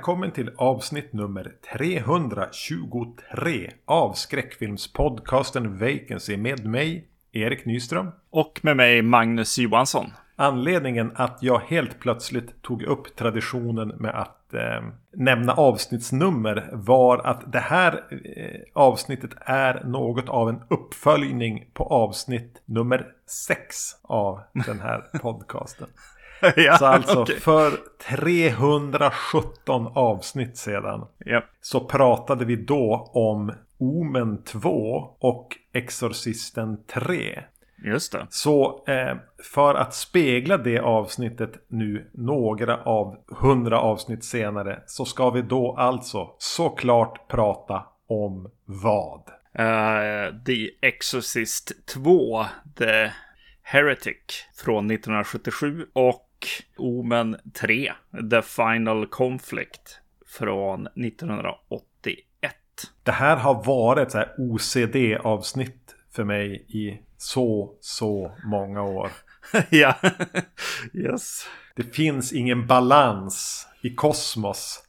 Välkommen till avsnitt nummer 323 av skräckfilmspodcasten Vacancy med mig, Erik Nyström. Och med mig, Magnus Johansson. Anledningen att jag helt plötsligt tog upp traditionen med att eh, nämna avsnittsnummer var att det här eh, avsnittet är något av en uppföljning på avsnitt nummer 6 av den här podcasten. ja, Så alltså okej. för 317 avsnitt sedan Ja. så pratade vi då om Omen 2 och Exorcisten 3. Just det. Så eh, för att spegla det avsnittet nu några av hundra avsnitt senare så ska vi då alltså såklart prata om vad? Eh, The Exorcist 2, The Heretic från 1977 och Omen 3, The Final Conflict från 1981. Det här har varit så OCD-avsnitt för mig i så, så många år. ja, yes. Det finns ingen balans i kosmos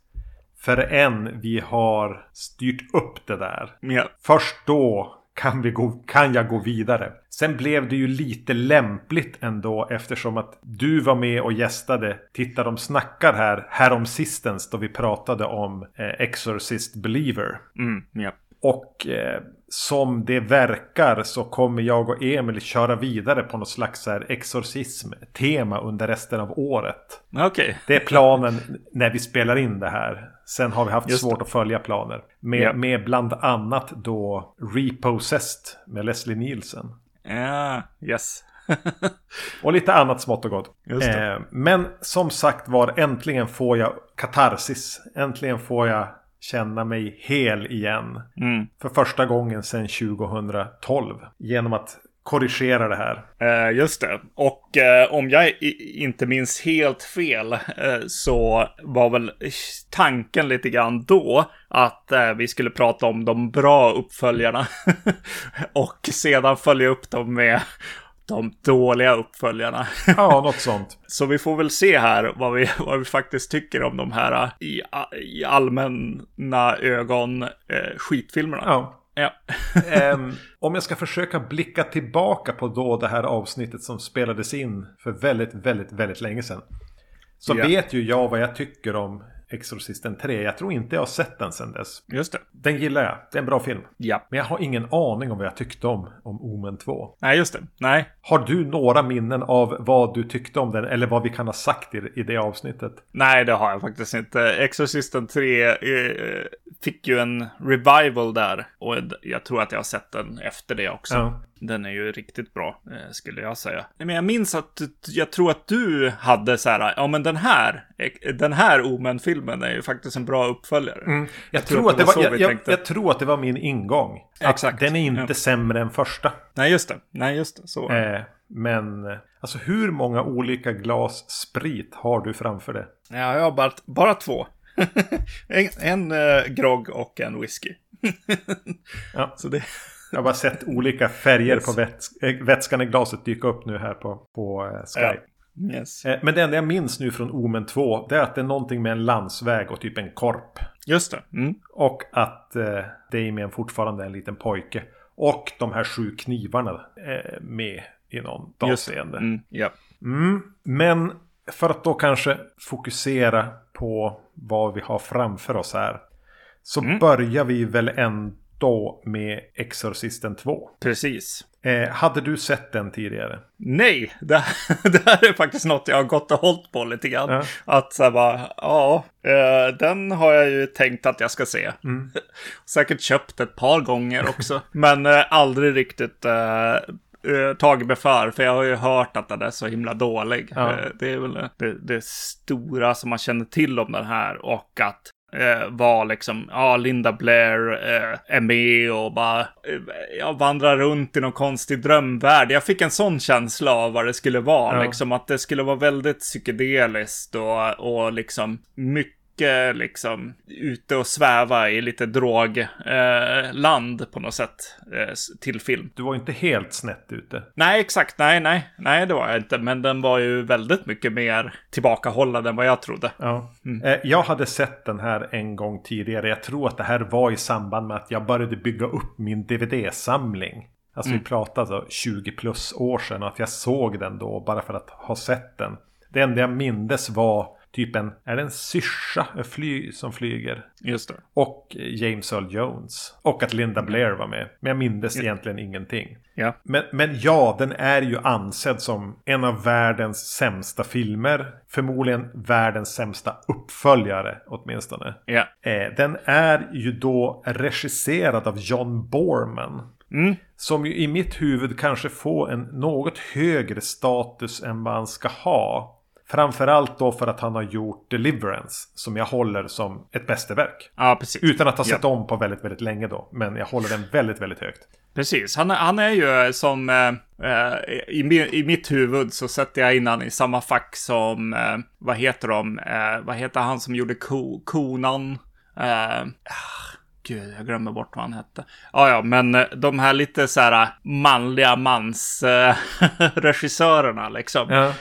förrän vi har styrt upp det där. Ja. Först då kan, vi gå, kan jag gå vidare. Sen blev det ju lite lämpligt ändå eftersom att du var med och gästade Titta de snackar här härom sistens då vi pratade om eh, Exorcist Believer. Mm, ja. Och eh, som det verkar så kommer jag och Emil köra vidare på något slags exorcism-tema under resten av året. Okej. Det är planen när vi spelar in det här. Sen har vi haft Just svårt att följa planer. Med, Ja. med bland annat då Repossessed med Leslie Nielsen. Ja, yes. Och lite annat smått och gott. Det. Eh, men som sagt var, äntligen får jag katarsis. Äntligen får jag känna mig hel igen. Mm. För första gången sedan 2012. Genom att korrigera det här. Eh, just det. Och eh, om jag inte minns helt fel eh, så var väl tanken lite grann då att eh, vi skulle prata om de bra uppföljarna och sedan följa upp dem med de dåliga uppföljarna. Ja, något sånt. Så vi får väl se här vad vi, vad vi faktiskt tycker om de här eh, i, i allmänna ögon eh, skitfilmerna. Ja. Ja. Ehm, om jag ska försöka blicka tillbaka på då det här avsnittet som spelades in för väldigt, väldigt, väldigt länge sedan. Så Ja. vet ju jag vad jag tycker om Exorcisten 3. Jag tror inte jag har sett den sedan dess. Just det. Den gillar jag. Det är en bra film. Ja. Men jag har ingen aning om vad jag tyckte om, om Omen 2. Nej, just det. Nej, Har du några minnen av vad du tyckte om den? Eller vad vi kan ha sagt i, i det avsnittet? Nej, det har jag faktiskt inte. Exorcisten 3 eh, fick ju en revival där. Och jag tror att jag har sett den efter det också. Ja. Den är ju riktigt bra, eh, skulle jag säga. Men jag minns att jag tror att du hade så här, ja men den här, den här Omen-filmen är ju faktiskt en bra uppföljare. Mm. Jag, tror tror att det var jag, jag, jag tror att det var min ingång. Att Exakt. Den är inte Ja. sämre än första. Nej, just det. Nej, just det. Så. Eh, men alltså hur många olika glas sprit har du framför dig? Ja, jag har bara, bara två. en en eh, grogg och en whisky. Ja. Så det... Jag har bara sett olika färger Yes. på väts eh, vätskan i glaset dyka upp nu här på, på eh, Skype. Yes. Eh, men det enda jag minns nu från Omen 2 det är att det är någonting med en landsväg och typ en korp. Just det. Mm. Och att eh, Damien fortfarande är en liten pojke. Och de här sju knivarna är med i någon avseende. Mm. Ja. Mm, men för att då kanske fokusera på vad vi har framför oss här. Så Mm. börjar vi väl ändå med Exorcisten 2. Precis. Eh, hade du sett den tidigare? Nej, det, här- det här är faktiskt något jag har gått och hållit på lite grann. Ja. Att så här bara, ja, eh, den har jag ju tänkt att jag ska se. Mm. Säkert köpt ett par gånger också. men eh, aldrig riktigt eh, eh, tagit mig för. För jag har ju hört att den är så himla dålig. Ja. Eh, det är väl det, det stora som man känner till om den här. Och att eh, var liksom, ja, Linda Blair eh, är med och bara eh, jag vandrar runt i någon konstig drömvärld. Jag fick en sån känsla av vad det skulle vara, Ja. liksom att det skulle vara väldigt psykedeliskt och, och liksom mycket mycket liksom ute och sväva i lite drogland eh, på något sätt eh, till film. Du var inte helt snett ute. Nej, exakt. Nej, nej, nej, det var jag inte. Men den var ju väldigt mycket mer tillbakahållad än vad jag trodde. Ja. Mm. Eh, jag hade sett den här en gång tidigare. Jag tror att det här var i samband med att jag började bygga upp min DVD-samling. Alltså mm. vi pratade 20 plus år sedan att jag såg den då bara för att ha sett den. Det enda jag mindes var typ en, är det en syrsa fly, som flyger? Just det. Och James Earl Jones. Och att Linda Blair var med. Men jag mindes ja. egentligen ingenting. Ja. Men, men ja, den är ju ansedd som en av världens sämsta filmer. Förmodligen världens sämsta uppföljare åtminstone. Ja. Eh, den är ju då regisserad av John Borman. Mm. Som ju i mitt huvud kanske får en något högre status än han ska ha. Framförallt då för att han har gjort Deliverance. Som jag håller som ett mästerverk. Ja, precis. Utan att ha sett ja. om på väldigt, väldigt länge då. Men jag håller den väldigt, väldigt högt. Precis. Han, han är ju som... Eh, i, I mitt huvud så sätter jag in han i samma fack som... Eh, vad heter de? Eh, vad heter han som gjorde ko, Konan? Eh, Gud, jag glömmer bort vad han hette. Ja, ja, men eh, de här lite så här manliga mansregissörerna liksom. Ja.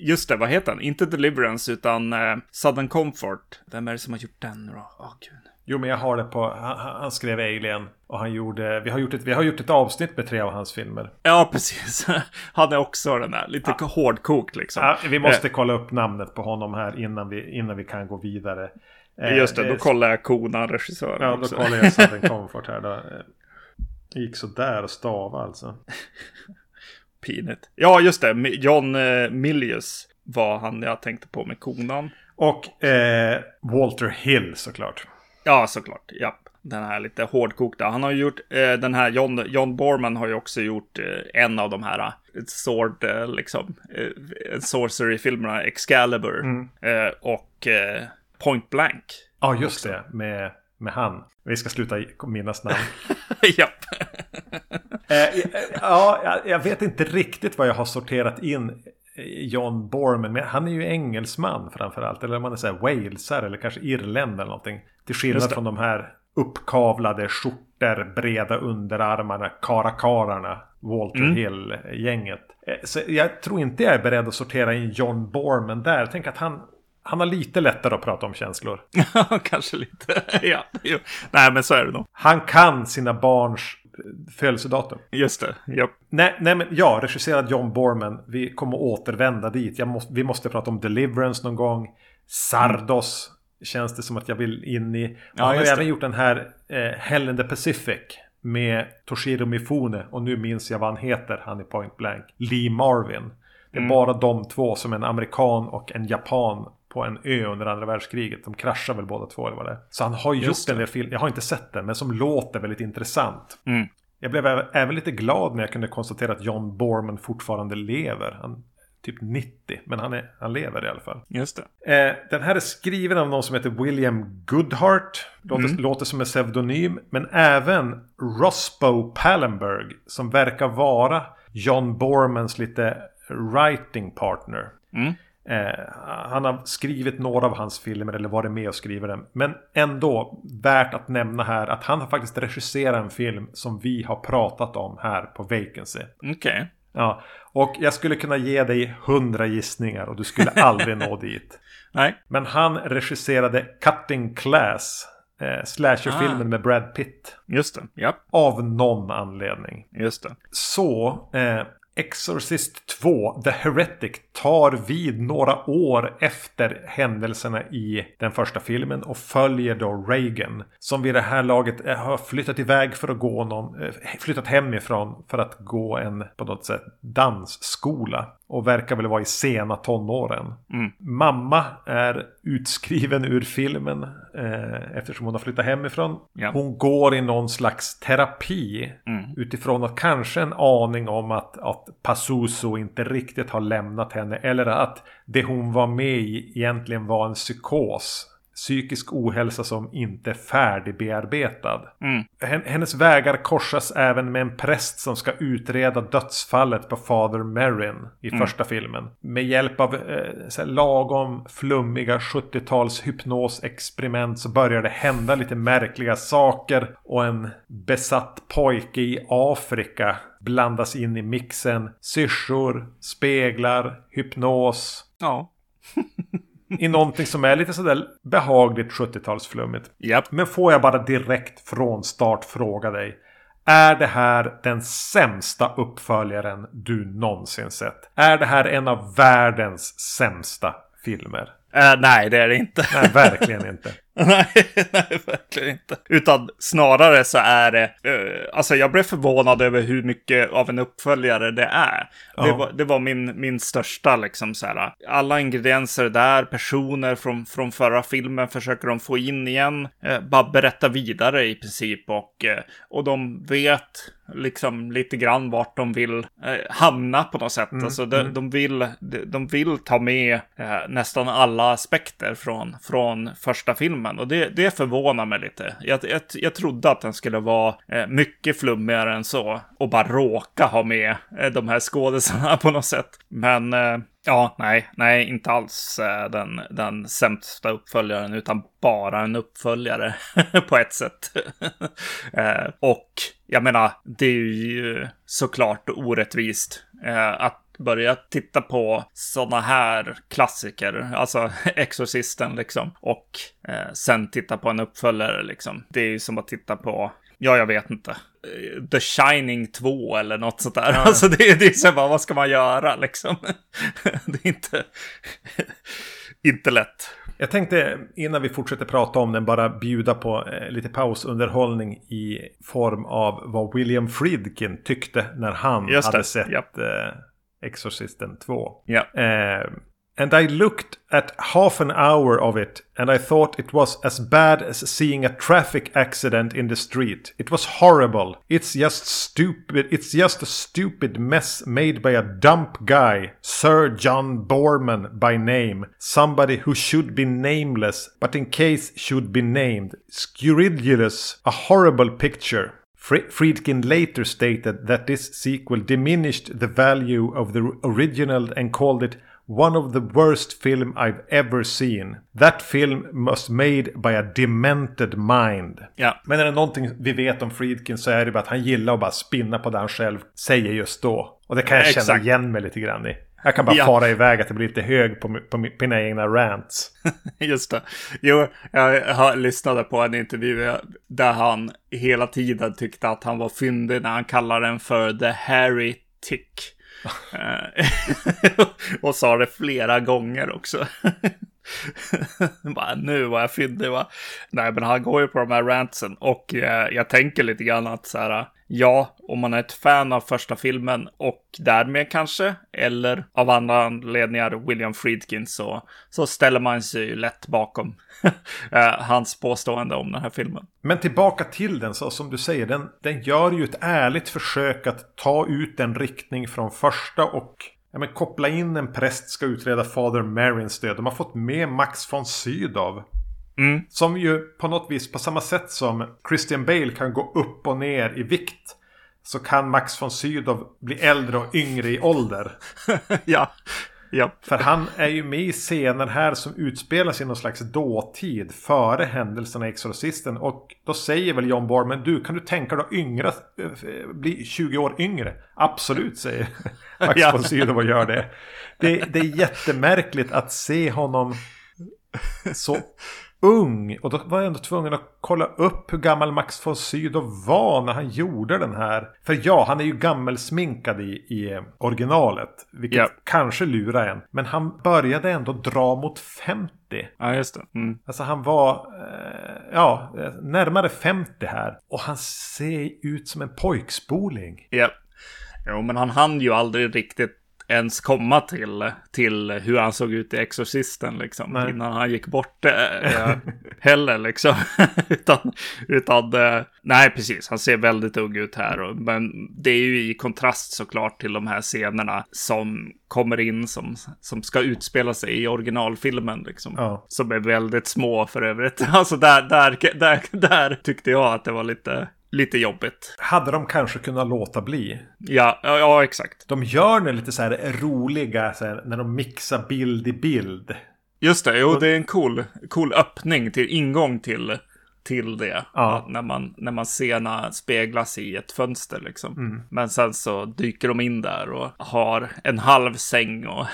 Just det, vad heter han? Inte Deliverance, utan Southern Comfort. Vem är det som har gjort den då? Oh, Gud. Jo, men jag har det på... Han, han, skrev Alien. Och han gjorde... Vi har, gjort ett, vi har gjort ett avsnitt med tre av hans filmer. Ja, precis. Han är också den där. Lite ja. hårdkokt liksom. Ja, vi måste kolla upp namnet på honom här innan vi, innan vi kan gå vidare. Eh, Just det, det då kollar jag Konan, regissören Ja, då kollar jag Southern Comfort här. Då. Det eh, gick sådär att stava alltså. Pinigt. Ja, just det. John eh, Milius var han jag tänkte på med konan. Och eh, Walter Hill såklart. Ja, såklart. Ja. Den här lite hårdkokta. Han har gjort eh, den här John, John Borman har ju också gjort eh, en av de här Sword, liksom, Sorcery-filmerna, Excalibur. Mm. och Point Blank. Ja, just också. det. Med, med han. Vi ska sluta minnas namn. Japp. eh, ja, jag vet inte riktigt vad jag har sorterat in John Borman. Men han är ju engelsman framförallt. Eller om man är här walesare eller kanske irländare eller någonting. Till skillnad från de här uppkavlade skjortor, breda underarmarna, karakararna. Walter mm. Hill-gänget. Eh, så jag tror inte jag är beredd att sortera in John Borman där. Tänker att han, han har lite lättare att prata om känslor. Ja, kanske lite. ja, jo. Nej, men så är det nog. Han kan sina barns födelsedatum. Just det, yep. nej, nej, men ja, regisserad John Borman. Vi kommer återvända dit. Måste, vi måste prata om Deliverance någon gång. Sardos mm. känns det som att jag vill in i. Ja, han har även gjort den här eh, Hell in the Pacific. Med Toshiro Mifune. Och nu minns jag vad han heter, han i Point Blank. Lee Marvin. Det är mm. bara de två som en amerikan och en japan på en ö under andra världskriget. De kraschar väl båda två eller vad det är. Så han har gjort en del film, jag har inte sett den, men som låter väldigt intressant. Mm. Jag blev även lite glad när jag kunde konstatera att John Borman fortfarande lever. Han typ 90, men han, är, han lever i alla fall. Just det. Eh, den här är skriven av någon som heter William Goodhart. Låter, mm. låter som en pseudonym. Men även Rosbo Pallenberg, som verkar vara John Bormans lite writing partner. Mm. Eh, han har skrivit några av hans filmer eller varit med och skrivit dem. Men ändå värt att nämna här att han har faktiskt regisserat en film som vi har pratat om här på Vacancy. Okej. Okay. Ja, och jag skulle kunna ge dig hundra gissningar och du skulle aldrig nå dit. Nej. Men han regisserade Cutting Class. Eh, Slasherfilmen ah. med Brad Pitt. Just det, ja. Av någon anledning. Just det. Så eh, Exorcist 2, The Heretic, tar vid några år efter händelserna i den första filmen och följer då Reagan. Som vid det här laget eh, har flyttat iväg för att gå någon, eh, flyttat hemifrån för att gå en på något sätt dansskola. Och verkar väl vara i sena tonåren. Mm. Mamma är utskriven ur filmen eh, eftersom hon har flyttat hemifrån. Ja. Hon går i någon slags terapi mm. utifrån att kanske en aning om att, att Pazuzu inte riktigt har lämnat henne. Eller att det hon var med i egentligen var en psykos. Psykisk ohälsa som inte är färdigbearbetad. Mm. Hennes vägar korsas även med en präst som ska utreda dödsfallet på Father Merrin i Mm. första filmen. Med hjälp av eh, lagom flummiga 70-tals hypnosexperiment så börjar det hända lite märkliga saker. Och en besatt pojke i Afrika blandas in i mixen. Syrsor, speglar, hypnos. Ja. I någonting som är lite sådär behagligt 70-talsflummigt. Japp. Men får jag bara direkt från start fråga dig. Är det här den sämsta uppföljaren du någonsin sett? Är det här en av världens sämsta filmer? Eh, nej, det är det inte. Nej, verkligen inte. nej, nej, verkligen inte. Utan snarare så är det, eh, alltså jag blev förvånad över hur mycket av en uppföljare det är. Det, Ja. var, det var min, min största liksom så här, alla ingredienser där, personer från, från förra filmen försöker de få in igen, eh, bara berätta vidare i princip och, eh, och de vet liksom lite grann vart de vill eh, hamna på något sätt. alltså de, de, vill, de, de vill ta med eh, nästan alla aspekter från, från första filmen. Och det, det förvånar mig lite. Jag, jag, jag trodde att den skulle vara eh, mycket flummigare än så. Och bara råka ha med eh, de här skådespelarna på något sätt. Men eh, ja, nej, nej, inte alls eh, den, den sämsta uppföljaren. Utan bara en uppföljare på ett sätt. eh, och jag menar, det är ju såklart orättvist eh, att börja titta på sådana här klassiker, alltså Exorcisten liksom, och eh, sen titta på en uppföljare liksom. Det är ju som att titta på, ja, jag vet inte, eh, The Shining 2 eller något sånt där. Alltså det, är- det är så bara, vad ska man göra liksom? det är inte, inte lätt. Jag tänkte innan vi fortsätter prata om den bara bjuda på eh, lite pausunderhållning i form av vad William Friedkin tyckte när han hade sett japp. eh, Exorcisten 2. Ja. Uh, and I looked at half an hour of it and I thought it was as bad as seeing a traffic accident in the street. It was horrible. It's just stupid. It's just a stupid mess made by a dump guy, Sir John Borman by name. Somebody who should be nameless, but in case should be named. Scurrilous. A horrible picture. Fri- Friedkin later stated that this sequel diminished the value of the original and called it one of the worst film I've ever seen. That film was made by a demented mind. Ja. Men är det någonting vi vet om Friedkin så är det bara att han gillar att bara spinna på det han själv säger just då. Och det kan jag känna Exakt. igen mig lite grann i. Jag kan bara Ja. fara iväg att det blir lite hög på, på, mina egna rants. Just det. Jo, jag har lyssnade på en intervju där han hela tiden tyckte att han var fyndig när han kallade den för The Harry Tick. Eh, och sa det flera gånger också. bara, nu var jag fyndig va. Nej, men han går ju på de här rantsen och eh, jag tänker lite grann att så här, ja, om man är ett fan av första filmen och därmed kanske, eller av andra anledningar William Friedkin, så, så ställer man sig ju lätt bakom eh, hans påstående om den här filmen. Men tillbaka till den, så som du säger, den, den gör ju ett ärligt försök att ta ut en riktning från första och ja, men, koppla in en präst ska utreda Father Marins död. De har fått med Max von Sydow. Mm. Som ju på något vis, på samma sätt som Christian Bale kan gå upp och ner i vikt. Så kan Max von Sydow bli äldre och yngre i ålder. ja, ja, För han är ju med i scener här som utspelar sig i någon slags dåtid före händelserna i Exorcisten. Och då säger väl John Borman, du kan du tänka dig att yngra, eh, bli 20 år yngre? Absolut, säger Max Ja. von Sydow och gör det. det. Det är jättemärkligt att se honom så ung. Och då var jag ändå tvungen att kolla upp hur gammal Max von Sydow var när han gjorde den här. För ja, han är ju gammelsminkad i, i eh, originalet. Vilket Ja. kanske lurar en. Men han började ändå dra mot 50. ja just det. Mm. Alltså han var eh, ja, eh, närmare 50 här. Och han ser ut som en pojkspoling. Ja. Jo, men han hann ju aldrig riktigt ens komma till, till hur han såg ut i Exorcisten liksom. Nej. Innan han gick bort eh, heller liksom. utan, utan eh, nej precis, han ser väldigt ung ut här. Och, men det är ju i kontrast såklart till de här scenerna som kommer in som, som ska utspela sig i originalfilmen liksom. Ja. Som är väldigt små för övrigt. Alltså där, där, där, där tyckte jag att det var lite, lite jobbigt. Hade de kanske kunnat låta bli? Ja, ja, ja exakt. De gör det lite så här roliga så här, när de mixar bild i bild. Just det, jo det är en cool, cool öppning till ingång till, till det. Ja. När, man, när man scenerna speglas i ett fönster liksom. Men sen så dyker de in där och har en halv säng och,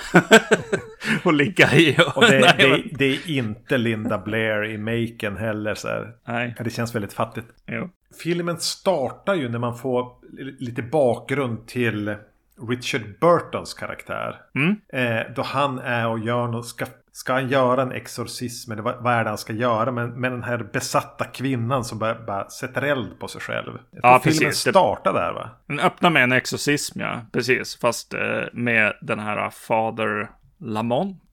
och ligga i. Och det, nej, det, det är inte Linda Blair i Maken heller. Så här. nej, Det känns väldigt fattigt. jo. Filmen startar ju när man får lite bakgrund till Richard Burtons karaktär. Mm. Eh, då han är och gör något, ska, ska han göra en exorcism eller vad, vad är det han ska göra? Men med den här besatta kvinnan som bara, bara sätter eld på sig själv. Jag Ja, filmen precis. Det- startar där va? Den öppnar med en exorcism, ja. Precis. Fast eh, med den här Fader Lamont.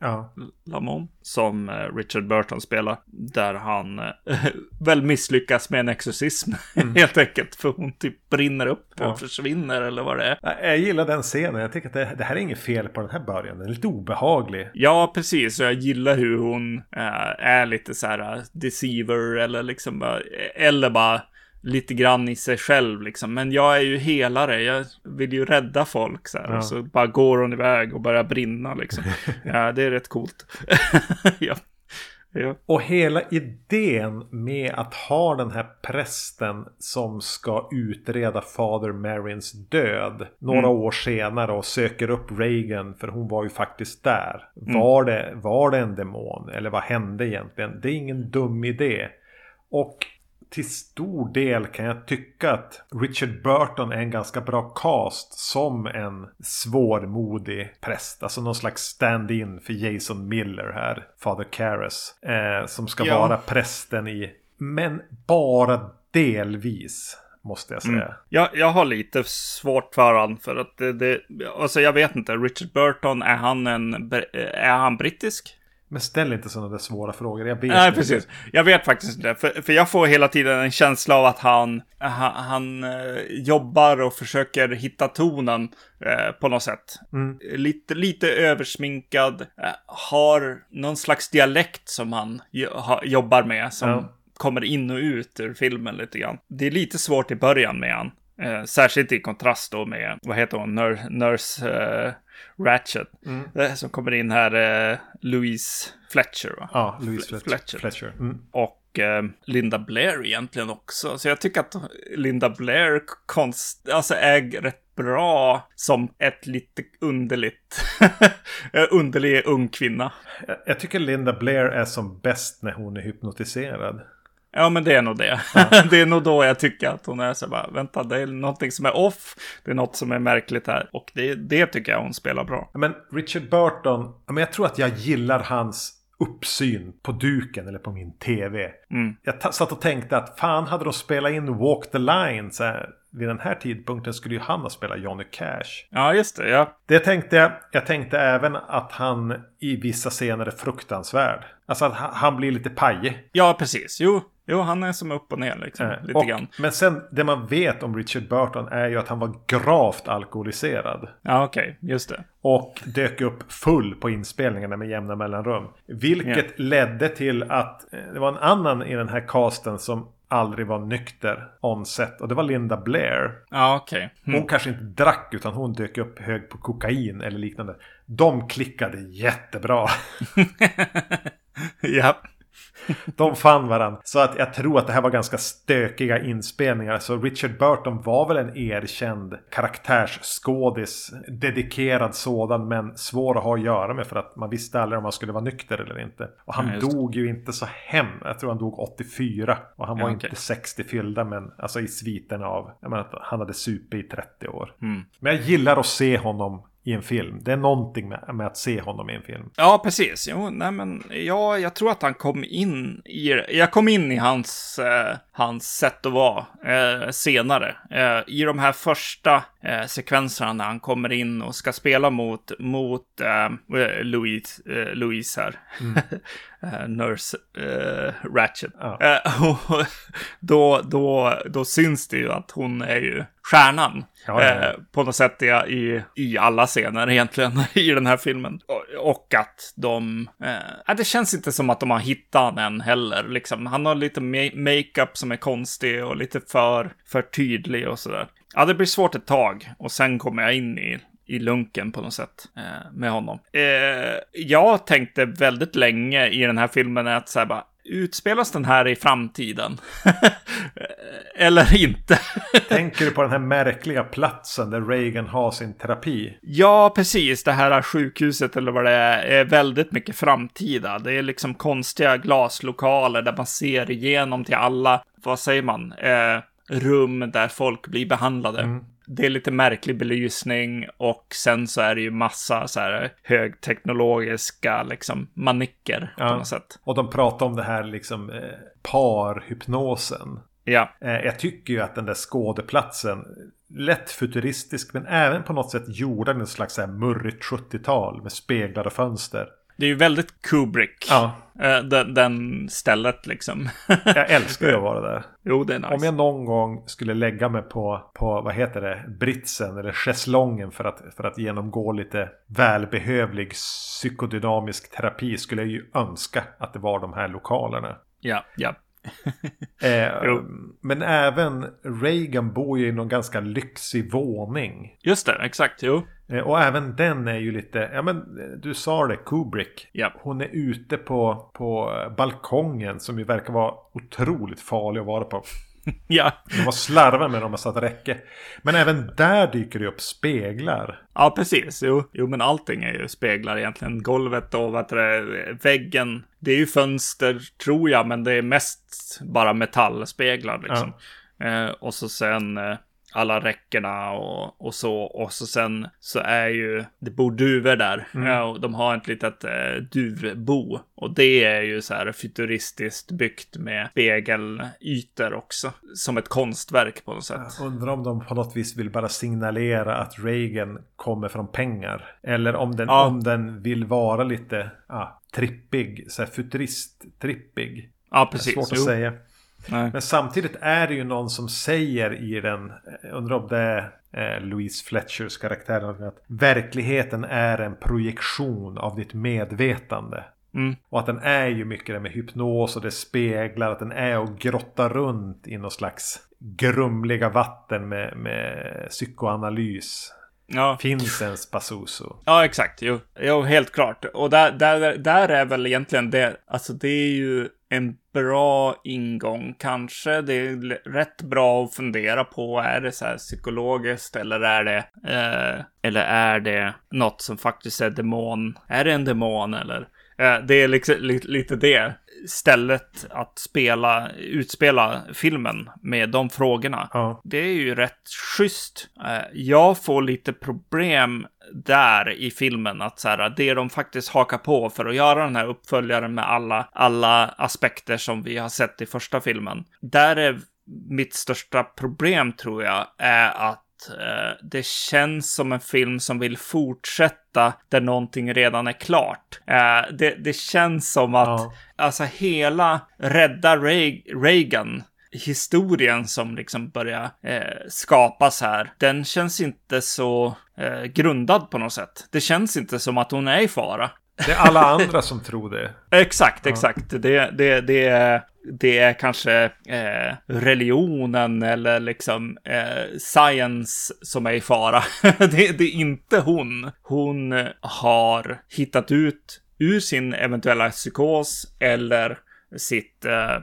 Ja. Lamont. Som eh, Richard Burton spelar. Där han eh, väl misslyckas med en exorcism. helt enkelt. För hon typ brinner upp och Ja. försvinner eller vad det är. Jag- gillar den scenen. Jag tycker att det, det här är inget fel på den här början. Den är lite obehaglig. Ja, precis. Och jag gillar hur hon eh, är lite så här deceiver eller liksom bara, eller bara lite grann i sig själv liksom. Men jag är ju helare. Jag vill ju rädda folk så här. Ja. Och så bara går hon iväg och börjar brinna liksom. ja, det är rätt coolt. ja. Ja. Och hela idén med att ha den här prästen som ska utreda Father Marins död några år senare och söker upp Reagan för hon var ju faktiskt där. Var, det, var det en demon eller vad hände egentligen? Det är ingen dum idé. Och till stor del kan jag tycka att Richard Burton är en ganska bra cast som en svårmodig präst. Alltså någon slags stand-in för Jason Miller här, Father Karras. Eh, som ska Ja. vara prästen i, men bara delvis. Måste jag säga. Jag, jag har lite svårt för han för att det, det, alltså jag vet inte, Richard Burton, är han en, är han brittisk? Men ställ inte sådana där svåra frågor. Jag vet Nej, inte. precis. Jag vet faktiskt inte. För, för jag får hela tiden en känsla av att han, han, han eh, jobbar och försöker hitta tonen eh, på något sätt. Lite, lite översminkad. Eh, har någon slags dialekt som han jo, ha, jobbar med. Som Ja. kommer in och ut ur filmen lite grann. Det är lite svårt i början med han. Eh, särskilt i kontrast då med, vad heter hon, Nurse, Nurse eh, Ratchet. Eh, som kommer in här, eh, Louise Fletcher va? Ja, Louise Fle- Fletcher. Fletcher. Fletcher. Mm. Och eh, Linda Blair egentligen också. Så jag tycker att Linda Blair konst, alltså är rätt bra som ett lite underligt, underlig ung kvinna. Jag- Jag tycker Linda Blair är som bäst när hon är hypnotiserad. Ja, men det är nog det. det är nog då jag tycker att hon är så bara, vänta, det är någonting som är off. Det är något som är märkligt här. Och det, det tycker jag hon spelar bra. Men Richard Burton, ja, men jag tror att jag gillar hans uppsyn på duken eller på min tv. Mm. Jag satt och tänkte att fan hade de spelat in Walk the Line så här, vid den här tidpunkten skulle ju han ha spelat Johnny Cash. Ja, just det. Ja, Det tänkte jag. Jag tänkte även att han i vissa scener är fruktansvärd. Alltså att han, han blir lite pajig. ja precis. Jo, jo, han är som upp och ner liksom. Eh, lite och, grann. Men sen det man vet om Richard Burton är ju att han var gravt alkoholiserad. Ja, okej. Just det. Och dök upp full på inspelningarna med jämna mellanrum. Vilket ledde till att eh, det var en annan i den här casten som aldrig var nykter on set. Och det var Linda Blair. Ja, okej. Hon kanske inte drack utan hon dök upp hög på kokain eller liknande. De klickade jättebra. ja. De fann varandra. Så att jag tror att det här var ganska stökiga inspelningar. Så Richard Burton var väl en erkänd karaktärsskådis. Dedikerad sådan men svår att ha att göra med för att man visste aldrig om han skulle vara nykter eller inte. Och han Ja, dog ju inte så hem. Jag tror han dog 84. Och han var Ja, okej. inte 60 fyllda men alltså i sviten av. Jag menar han hade supit i 30 år. Mm. Men jag gillar att se honom i en film. Det är någonting med, med att se honom i en film. Ja, precis. Jo, nej men ja, jag tror att han kom in i Jag kom in i hans, eh, hans sätt att vara eh, senare. Eh, I de här första eh, sekvenserna när han kommer in och ska spela mot, mot eh, Louise, eh, Louise här. Mm. Eh, Nurse Ratchet. Ja. då, då, då syns det ju att hon är ju stjärnan. Ja, ja, på något sätt i, i alla scener egentligen i den här filmen. Och, och att de... Eh, det känns inte som att de har hittat honom än heller. Liksom. Han har lite makeup som som är konstig och lite för, för tydlig och sådär. Ja, det blir svårt ett tag och sen kommer jag in i i lunken på något sätt eh, med honom. Eh, jag tänkte väldigt länge i den här filmen att så här bara, utspelas den här i framtiden? Eller inte? Tänker du på den här märkliga platsen där Reagan har sin terapi? Ja, precis. Det här sjukhuset eller vad det är, är väldigt mycket framtida. Det är liksom konstiga glaslokaler där man ser igenom till alla, vad säger man, eh, rum där folk blir behandlade. Mm det är lite märklig belysning och sen så är det ju massa så här högteknologiska liksom manicker ja. på något sätt. Och de pratar om det här liksom eh, parhypnosen. Ja. Eh, jag tycker ju att den där skådeplatsen lätt futuristisk men även på något sätt gjord en slags så här murrigt 70-tal med speglar och fönster. Det är ju väldigt Kubrick. Ja. Eh, den, den stället liksom. jag älskar ju att vara där. Jo, det är nice. Om jag någon gång skulle lägga mig på, på vad heter det, britsen eller schäslongen för att, för att genomgå lite välbehövlig psykodynamisk terapi skulle jag ju önska att det var de här lokalerna. Ja, ja. Eh, men även Reagan bor ju i någon ganska lyxig våning. Just det, exakt. Jo. Eh, och även den är ju lite, ja men du sa det, Kubrick. Ja. Hon är ute på, på balkongen som ju verkar vara otroligt farlig att vara på. ja. De var slarvar med dem och satt räcke. Men även där dyker det upp speglar. Ja, precis. Jo, jo men allting är ju speglar egentligen. Golvet och vad det, väggen. Det är ju fönster, tror jag, men det är mest bara metallspeglar liksom. Ja. Eh, och så sen eh, alla räckena och, och så. Och så sen så är ju, det bor duvor där. Mm. Ja, och de har ett litet eh, duvbo. Och det är ju så här futuristiskt byggt med spegelytor också. Som ett konstverk på något sätt. Jag undrar om de på något vis vill bara signalera att Reagan kommer från pengar. Eller om den, ja. om den vill vara lite ja, trippig, så här futurist-trippig. Ja, precis. svårt att jo. säga. Nej. Men samtidigt är det ju någon som säger i den, undrar om det är eh, Louise Fletchers karaktär, att verkligheten är en projektion av ditt medvetande. Mm. Och att den är ju mycket det med hypnos och det speglar att den är och grottar runt i någon slags grumliga vatten med, med psykoanalys. Ja. Finns en Spasuso. Ja, exakt. Jo, jo helt klart. Och där, där, där är väl egentligen det, alltså det är ju en bra ingång kanske. Det är rätt bra att fundera på. Är det så här psykologiskt eller är det, eh, eller är det något som faktiskt är demon? Är det en demon eller? Eh, det är liksom, lite det stället att spela, utspela filmen med de frågorna. Ja. Det är ju rätt schysst. Eh, jag får lite problem där i filmen att så här, det de faktiskt hakar på för att göra den här uppföljaren med alla, alla aspekter som vi har sett i första filmen. Där är mitt största problem tror jag är att det känns som en film som vill fortsätta där någonting redan är klart. Eh, det, det känns som att ja. alltså hela rädda Reagan historien som liksom börjar eh, skapas här, den känns inte så eh, grundad på något sätt. Det känns inte som att hon är i fara. Det är alla andra som tror det. exakt, exakt. Ja. Det, det, det, är, det är kanske eh, religionen eller liksom eh, science som är i fara. det, det är inte hon. Hon har hittat ut ur sin eventuella psykos eller sitt, eh,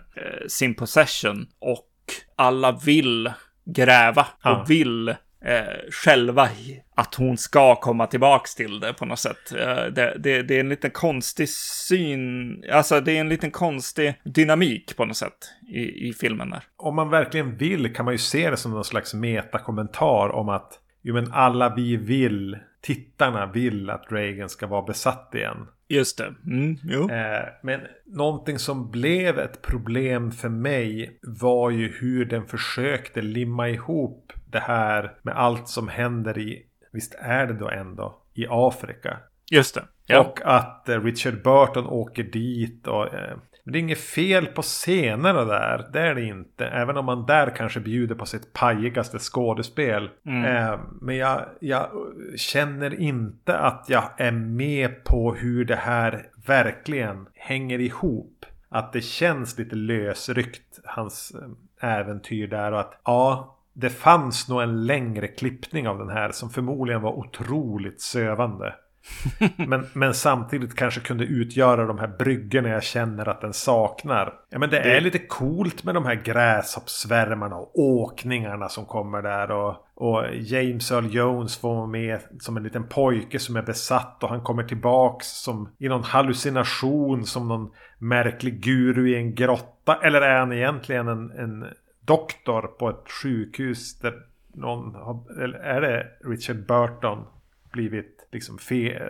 sin possession och alla vill gräva och vill eh, själva att hon ska komma tillbaks till det på något sätt. Eh, det, det, det, är en liten konstig syn, alltså det är en liten konstig dynamik på något sätt i, i filmen där. Om man verkligen vill kan man ju se det som någon slags metakommentar om att jo men alla vi vill tittarna vill att Reagan ska vara besatt igen. Just det. Mm. Eh, men någonting som blev ett problem för mig var ju hur den försökte limma ihop det här med allt som händer i, visst är det då ändå, i Afrika. Just det. Ja. Och att eh, Richard Burton åker dit och eh, men det är inget fel på scenerna där. Det är det inte. Även om man där kanske bjuder på sitt pajigaste skådespel. Mm. Eh, men jag, jag känner inte att jag är med på hur det här verkligen hänger ihop. Att det känns lite lösryckt, hans äventyr där. Och att ja, det fanns nog en längre klippning av den här som förmodligen var otroligt sövande. men, men samtidigt kanske kunde utgöra de här bryggorna jag känner att den saknar. Ja men det, det... är lite coolt med de här gräshoppsvärmarna och åkningarna som kommer där. Och, och James Earl Jones får vara med som en liten pojke som är besatt. Och han kommer tillbaks som i någon hallucination som någon märklig guru i en grotta. Eller är han egentligen en, en doktor på ett sjukhus där någon har, eller är det Richard Burton blivit liksom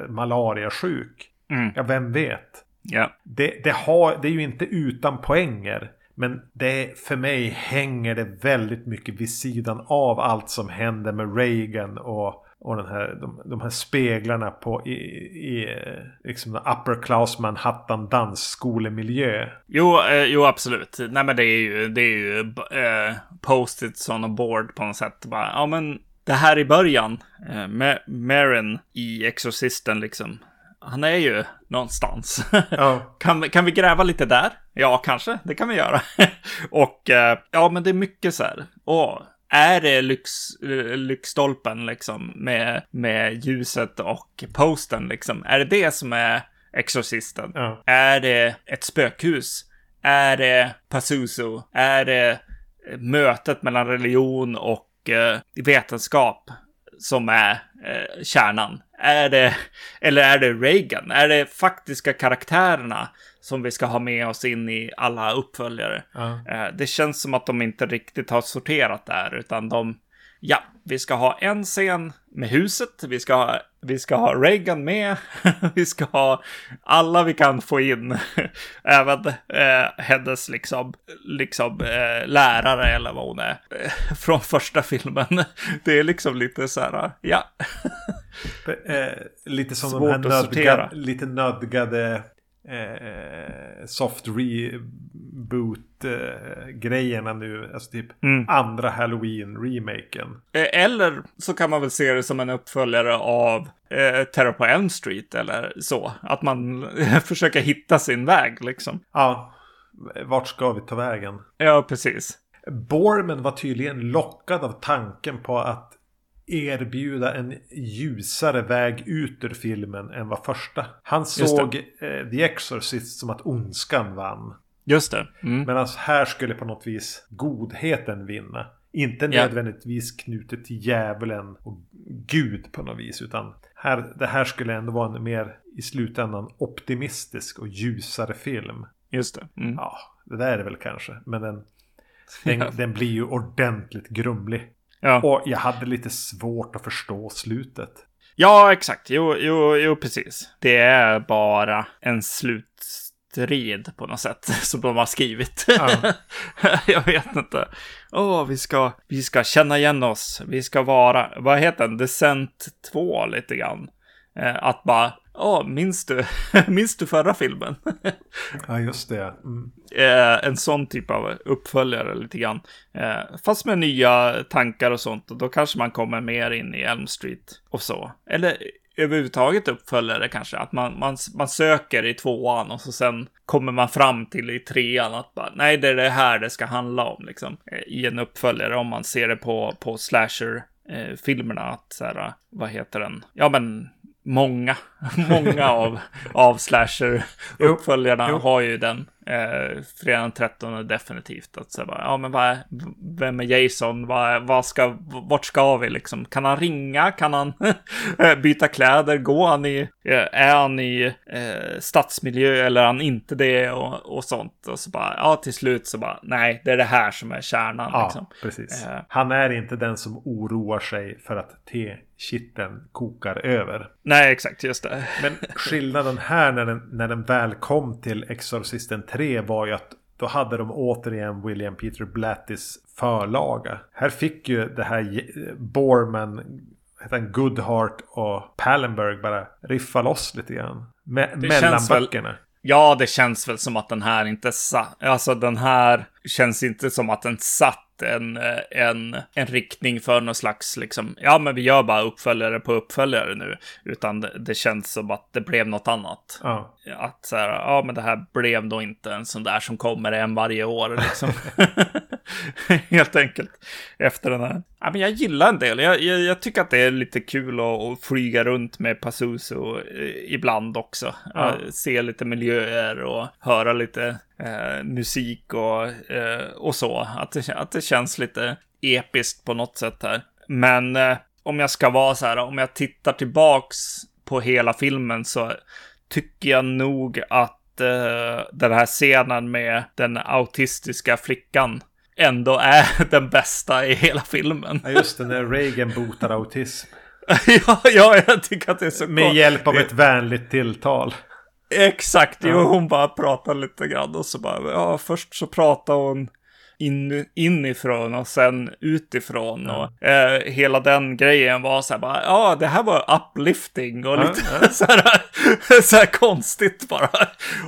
malariasjuk. Mm. Ja, vem vet? Ja. Det, det, har, det är ju inte utan poänger. Men det, för mig hänger det väldigt mycket vid sidan av allt som händer med Reagan och, och den här, de, de här speglarna på i, i liksom upper class Manhattan dansskolemiljö. Jo, eh, jo, absolut. Nej, men det är ju, det är ju eh, post-its on a board på något sätt. Bara, ja, men det här i början, eh, med Marin i Exorcisten liksom. Han är ju någonstans. Ja. kan, kan vi gräva lite där? Ja, kanske. Det kan vi göra. och eh, ja, men det är mycket så här. Åh, är det lyx, lyxstolpen liksom med, med ljuset och posten liksom? Är det det som är Exorcisten? Ja. Är det ett spökhus? Är det Pazuzu? Är det mötet mellan religion och eh, vetenskap som är eh, kärnan? Är det, eller är det Reagan? Är det faktiska karaktärerna som vi ska ha med oss in i alla uppföljare? Ja. Eh, det känns som att de inte riktigt har sorterat där, utan de, ja, vi ska ha en scen med huset, vi ska ha, vi ska ha Reagan med, vi ska ha alla vi kan få in, även eh, hennes liksom, liksom eh, lärare eller vad hon är, eh, från första filmen. Det är liksom lite så här, ja. Eh, lite som Svårt de här nödga, lite nödgade eh, soft reboot eh, grejerna nu. Alltså typ Mm. andra Halloween-remaken. Eh, Eller så kan man väl se det som en uppföljare av eh, Terror på Elm Street eller så. Att man försöker hitta sin väg liksom. Ja, vart ska vi ta vägen? Ja, precis. Borman var tydligen lockad av tanken på att erbjuda en ljusare väg ut ur filmen än vad första. Han såg eh, The Exorcist som att ondskan vann. Just det. Mm. Medan här skulle på något vis godheten vinna. Inte nödvändigtvis knutet till djävulen och Gud på något vis. Utan här, det här skulle ändå vara en mer i slutändan optimistisk och ljusare film. Just det. Mm. Ja, det där är det väl kanske. Men den, den, den blir ju ordentligt grumlig. Ja. Och jag hade lite svårt att förstå slutet. ja, exakt. Jo, jo, jo, precis. Det är bara en slutstrid på något sätt som de har skrivit. Ja. Jag vet inte. Åh, vi ska, vi ska känna igen oss. Vi ska vara, vad heter den? Descent 2 lite grann. Eh, att bara, åh, minns du, minns du förra filmen? Ja, just det. Mm. eh, en sån typ av uppföljare lite grann. Eh, fast med nya tankar och sånt. Och då kanske man kommer mer in i Elm Street och så. Eller överhuvudtaget uppföljare kanske. Att man, man, man söker i tvåan och så sen kommer man fram till i trean att bara, nej, det är det här det ska handla om liksom. Eh, I en uppföljare om man ser det på, på slasher-filmerna. att så här, vad heter den? Ja, men många, många av, av slasher-uppföljarna har ju den Eh, fredag den 13 definitivt. Att säga ja men vad är, vem är Jason? Vad, vad ska, vart ska vi liksom? Kan han ringa? Kan han byta kläder? Går han i, eh, är han i eh, stadsmiljö eller är han inte det? Och, och sånt. Och så bara, ja till slut så bara, nej det är det här som är kärnan. Ja, liksom. precis. Eh. Han är inte den som oroar sig för att te kitteln kokar över. Nej, exakt, just det. Men skillnaden här när den, när den väl kom till Exorcisten 3 var ju att då hade de återigen William Peter Blattys förlaga. Här fick ju det här Borman, heter han Goodhart och Pallenberg bara riffa loss lite grann. Me mellan böckerna. Väl, ja, det känns väl som att den här inte. Alltså den här känns inte som att den satt en, en, en riktning för någon slags, liksom, ja men vi gör bara uppföljare på uppföljare nu. Utan det, det känns som att det blev något annat. Ja. Att så här, ja men det här blev då inte en sån där som kommer en varje år liksom. Helt enkelt. Efter den här. Ja, men jag gillar en del. Jag, jag, jag tycker att det är lite kul att, att flyga runt med Pazuzu eh, ibland också. Ja. Se lite miljöer och höra lite eh, musik och, eh, och så. Att det, att det känns lite episkt på något sätt här. Men eh, om jag ska vara så här, om jag tittar tillbaks på hela filmen så tycker jag nog att eh, den här scenen med den autistiska flickan ändå är den bästa i hela filmen. Ja, just det, när Reagan botar autism. ja, ja, jag tycker att det är så Med hjälp av ett vänligt tilltal. Exakt, ja. jo, hon bara pratar lite grann och så bara, ja, först så pratar hon in, inifrån och sen utifrån. Ja. Och eh, hela den grejen var så här bara, ja, det här var uplifting och ja, lite ja. så, här, så här konstigt bara.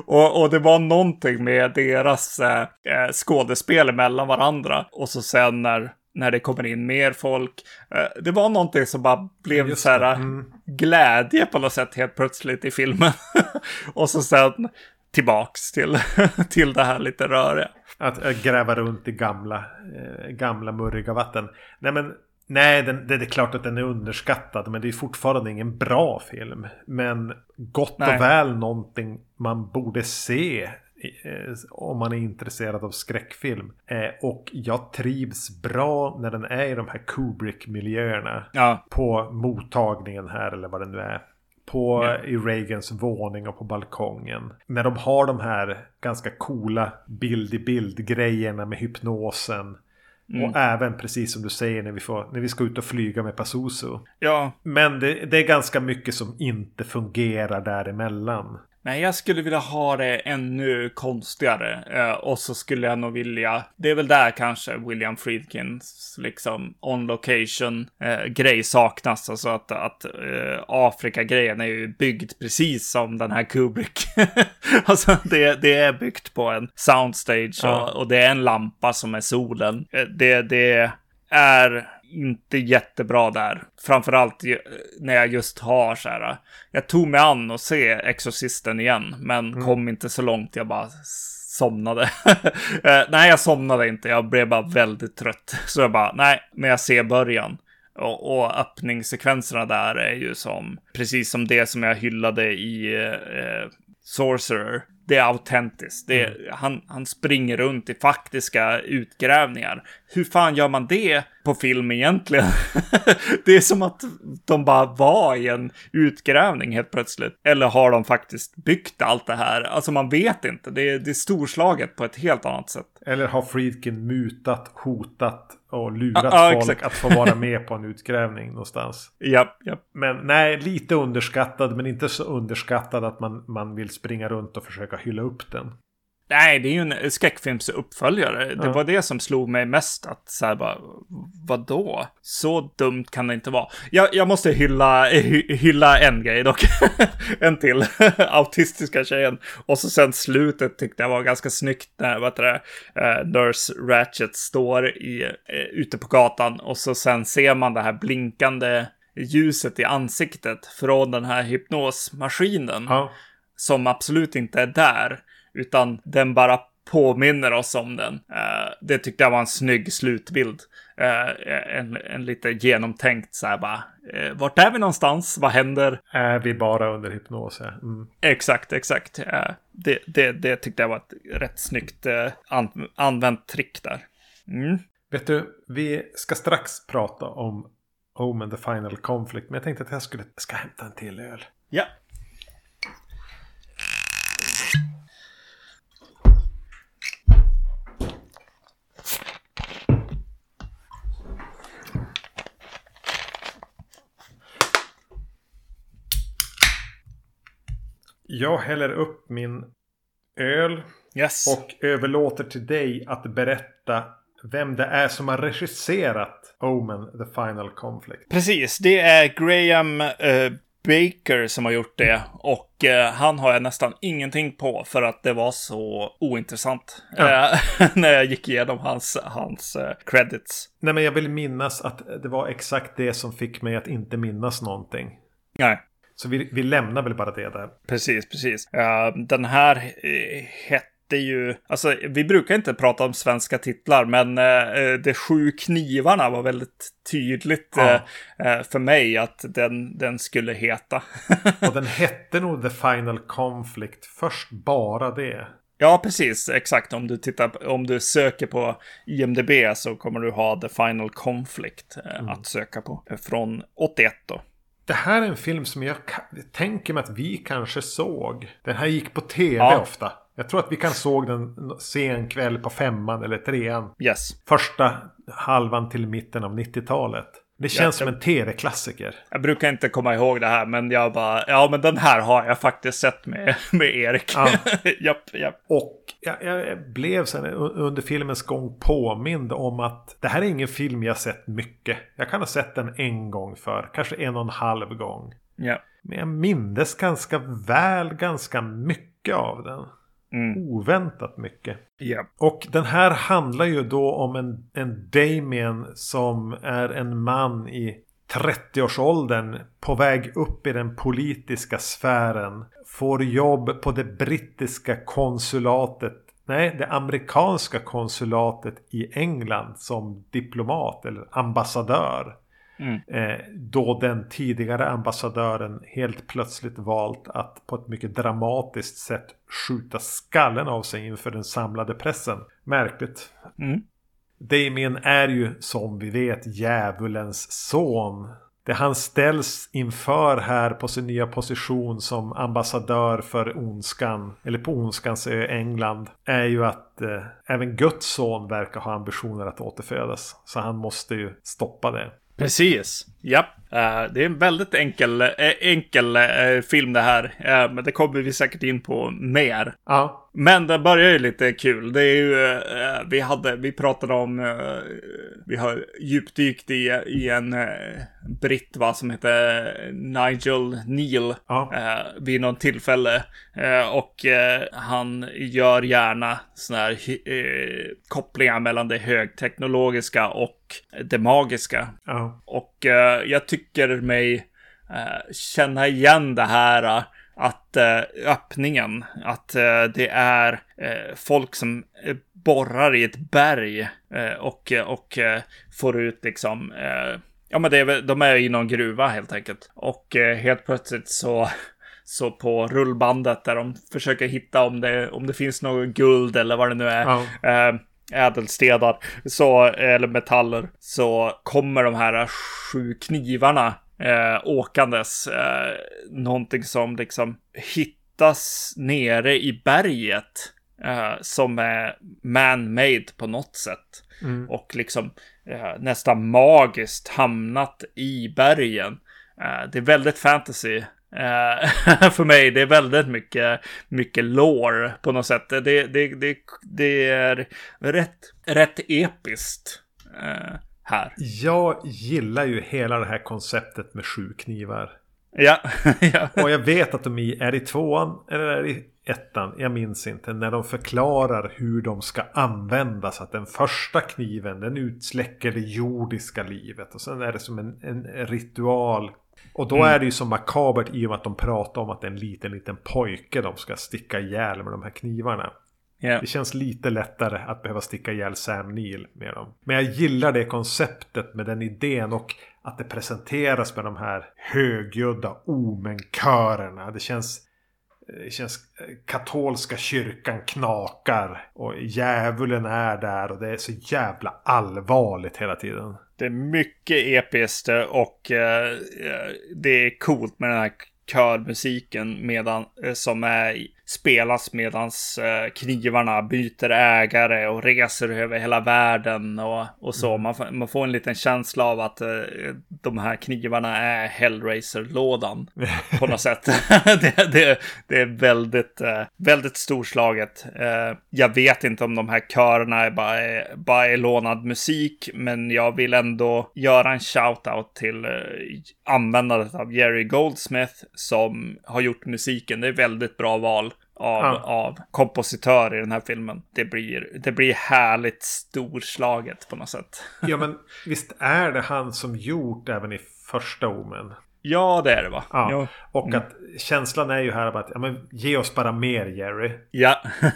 Och, och det var någonting med deras eh, skådespel mellan varandra. Och så sen när när det kommer in mer folk. Eh, det var någonting som bara blev Just så här mm. glädje på något sätt helt plötsligt i filmen. och så sen tillbaks till, till det här lite röriga. Att gräva runt i gamla, eh, gamla murriga vatten. Nej men Nej, den, det är klart att den är underskattad. Men det är fortfarande ingen bra film. Men gott Nej. och väl någonting man borde se Eh, om man är intresserad av skräckfilm. Eh, och jag trivs bra när den är i de här Kubrick-miljöerna. Ja. På mottagningen här eller vad det nu är. På, ja. I Reagans våning och på balkongen. När de har de här ganska coola bild-i-bild-grejerna med hypnosen. Mm. Och även precis som du säger när vi, får, när vi ska ut och flyga med Pazuzu. Ja. Men det, det, är ganska mycket som inte fungerar däremellan. Nej, jag skulle vilja ha det ännu konstigare. Eh, och så skulle jag nog vilja, det är väl där kanske William Friedkins liksom on location eh, grej saknas. Alltså att, att eh, Afrika-grejen är ju byggd precis som den här Kubrick. alltså det, det är byggt på en soundstage ja. och, och, det är en lampa som är solen. Eh, det, det är inte jättebra där. Framförallt när jag just har så här. Jag tog mig an och se Exorcisten igen, men mm. kom inte så långt. Jag bara somnade. Eh, nej, jag somnade inte. Jag blev bara väldigt trött. Så jag bara, nej, men jag ser början. Och, och öppningssekvenserna där är ju som, precis som det som jag hyllade i eh, Sorcerer det är autentiskt. Det är, mm. han, han springer runt i faktiska utgrävningar. Hur fan gör man det på film egentligen? det är som att de bara var i en utgrävning helt plötsligt. Eller har de faktiskt byggt allt det här? Alltså man vet inte. Det är, det är storslaget på ett helt annat sätt. Eller har Friedkin mutat, hotat och lurat ah, folk exakt. att få vara med på en utgrävning någonstans? Ja, ja. Men nej, lite underskattad, men inte så underskattad att man, man vill springa runt och försöka hylla upp den. Nej, det är ju en skräckfilmsuppföljare. Ja. Det var det som slog mig mest. Att så här bara, vadå? Så dumt kan det inte vara. Jag, jag måste hylla, hy, hylla en grej dock. en till. Autistiska tjejen. Och så sen slutet tyckte jag var ganska snyggt. När vad det, uh, Nurse Ratchet står i, uh, ute på gatan. Och så sen ser man det här blinkande ljuset i ansiktet från den här hypnosmaskinen. Ja. Som absolut inte är där. Utan den bara påminner oss om den. Uh, det tyckte jag var en snygg slutbild. Uh, en, en lite genomtänkt så här bara. Uh, vart är vi någonstans? Vad händer? Är vi bara under hypnos? Mm. Exakt, exakt. det, det, det tyckte jag var ett rätt snyggt an, använt trick där. Mm. Vet du, vi ska strax prata om Omen the Final Conflict. Men jag tänkte att jag skulle ska hämta en till öl. Ja. Jag häller upp min öl. Yes. Och överlåter till dig att berätta vem det är som har regisserat Omen, The Final Conflict. Precis, det är Graham uh, Baker som har gjort det. Och uh, han har jag nästan ingenting på för att det var så ointressant. Ja. Uh, när jag gick igenom hans, hans credits. Nej, men jag vill minnas att det var exakt det som fick mig att inte minnas någonting. Nej. Så vi, vi lämnar väl bara det där. Precis, precis. den här hette det är ju, alltså vi brukar inte prata om svenska titlar, men eh, De sju knivarna var väldigt tydligt ja. eh, eh för mig att den, den skulle heta. och den hette nog The Final Conflict först, bara det. Ja, precis. Exakt. Om du, tittar, om du söker på IMDB så kommer du ha The Final Conflict eh, mm. att söka på. Från 81 då. Det här är en film som jag tänker mig att vi kanske såg. Den här gick på tv ja. ofta. Jag tror att vi kan såg den sen kväll på femman eller trean. Yes. Första halvan till mitten av 90-talet. Det känns ja, som en tv-klassiker. Jag brukar inte komma ihåg det här, men jag bara, ja men den här har jag faktiskt sett med, med Erik. Ja. japp, japp. Och jag, jag, blev sen under filmens gång påmind om att det här är ingen film jag sett mycket. Jag kan ha sett den en gång för, kanske en och en halv gång. Ja. Men jag mindes ganska väl ganska mycket av den. Mm. Oväntat mycket. Yeah. Och den här handlar ju då om en, en Damien som är en man i 30-årsåldern på väg upp i den politiska sfären. Får jobb på det brittiska konsulatet Nej, det amerikanska konsulatet i England som diplomat eller ambassadör. Mm. Eh, då den tidigare ambassadören helt plötsligt valt att på ett mycket dramatiskt sätt skjuta skallen av sig inför den samlade pressen. Märkligt. Mm. Damien är ju som vi vet djävulens son. Det han ställs inför här på sin nya position som ambassadör för ondskan, eller på ondskans ö England, är ju att eh, även Guds son verkar ha ambitioner att återfödas. Så han måste ju stoppa det. Precis. Ja. Uh, det är en väldigt enkel, uh, enkel uh, film det här. men det kommer vi säkert in på mer. Ja. Men det börjar ju lite kul. Det är ju, vi hade, vi pratade om, vi har djupdykt i, i en britt va, som heter Nigel Neal. Ja. vid något tillfälle. och han gör gärna sådana här kopplingar mellan det högteknologiska och det magiska. Ja. Och jag tycker mig eh, känna igen det här eh, att eh, öppningen, att eh, det är eh, folk som eh, borrar i ett berg och, och får ut liksom, ja men det är, de är i någon gruva helt enkelt. Och helt plötsligt så så på rullbandet där de försöker hitta om det, om det finns något guld eller vad det nu är. Ja ädelstenar, så, eller metaller, så kommer de här sju knivarna eh, åkandes. Eh, någonting som liksom hittas nere i berget. Eh, som är man-made på något sätt. Mm. Och liksom eh, Eh, nästan magiskt hamnat i bergen. Eh, det är väldigt fantasy. Eh, för mig, det är väldigt mycket, mycket lore på något sätt. Det, det, det, det är rätt, rätt episkt eh, här. Jag gillar ju hela det här konceptet med sju knivar. Ja. ja. Och jag vet att de är i tvåan eller är i ettan, jag minns inte, när de förklarar hur de ska användas. Att den första kniven den utsläcker det jordiska livet och sen är det som en, en ritual och då mm. är det ju så makabert i och med att de pratar om att det är en liten, liten pojke de ska sticka ihjäl med de här knivarna. Yeah. Det känns lite lättare att behöva sticka ihjäl Sam Neill med dem. Men jag gillar det konceptet med den idén och att det presenteras med de här högljudda omenkörerna. Det känns det känns katolska kyrkan knakar och djävulen är där och det är så jävla allvarligt hela tiden. Det är mycket episkt och eh, det är coolt med den här körmusiken medan, eh, som är, spelas medan eh, knivarna byter ägare och reser över hela världen och, och så. Mm. Man, man, får en liten känsla av att eh, de här knivarna är Hellraiser-lådan på något sätt. det, det, det, är väldigt, väldigt storslaget. Jag vet inte om de här körerna är bara, bara är lånad musik, men jag vill ändå göra en shout-out till användandet av Jerry Goldsmith som har gjort musiken. Det är väldigt bra val av, ja. av kompositör i den här filmen. Det blir, det blir härligt storslaget på något sätt. ja, men visst är det han som gjort även i första Omen? Ja, det är det va? Ja. ja. Och mm. att känslan är ju här att ja, men, ge oss bara mer Jerry. Ja.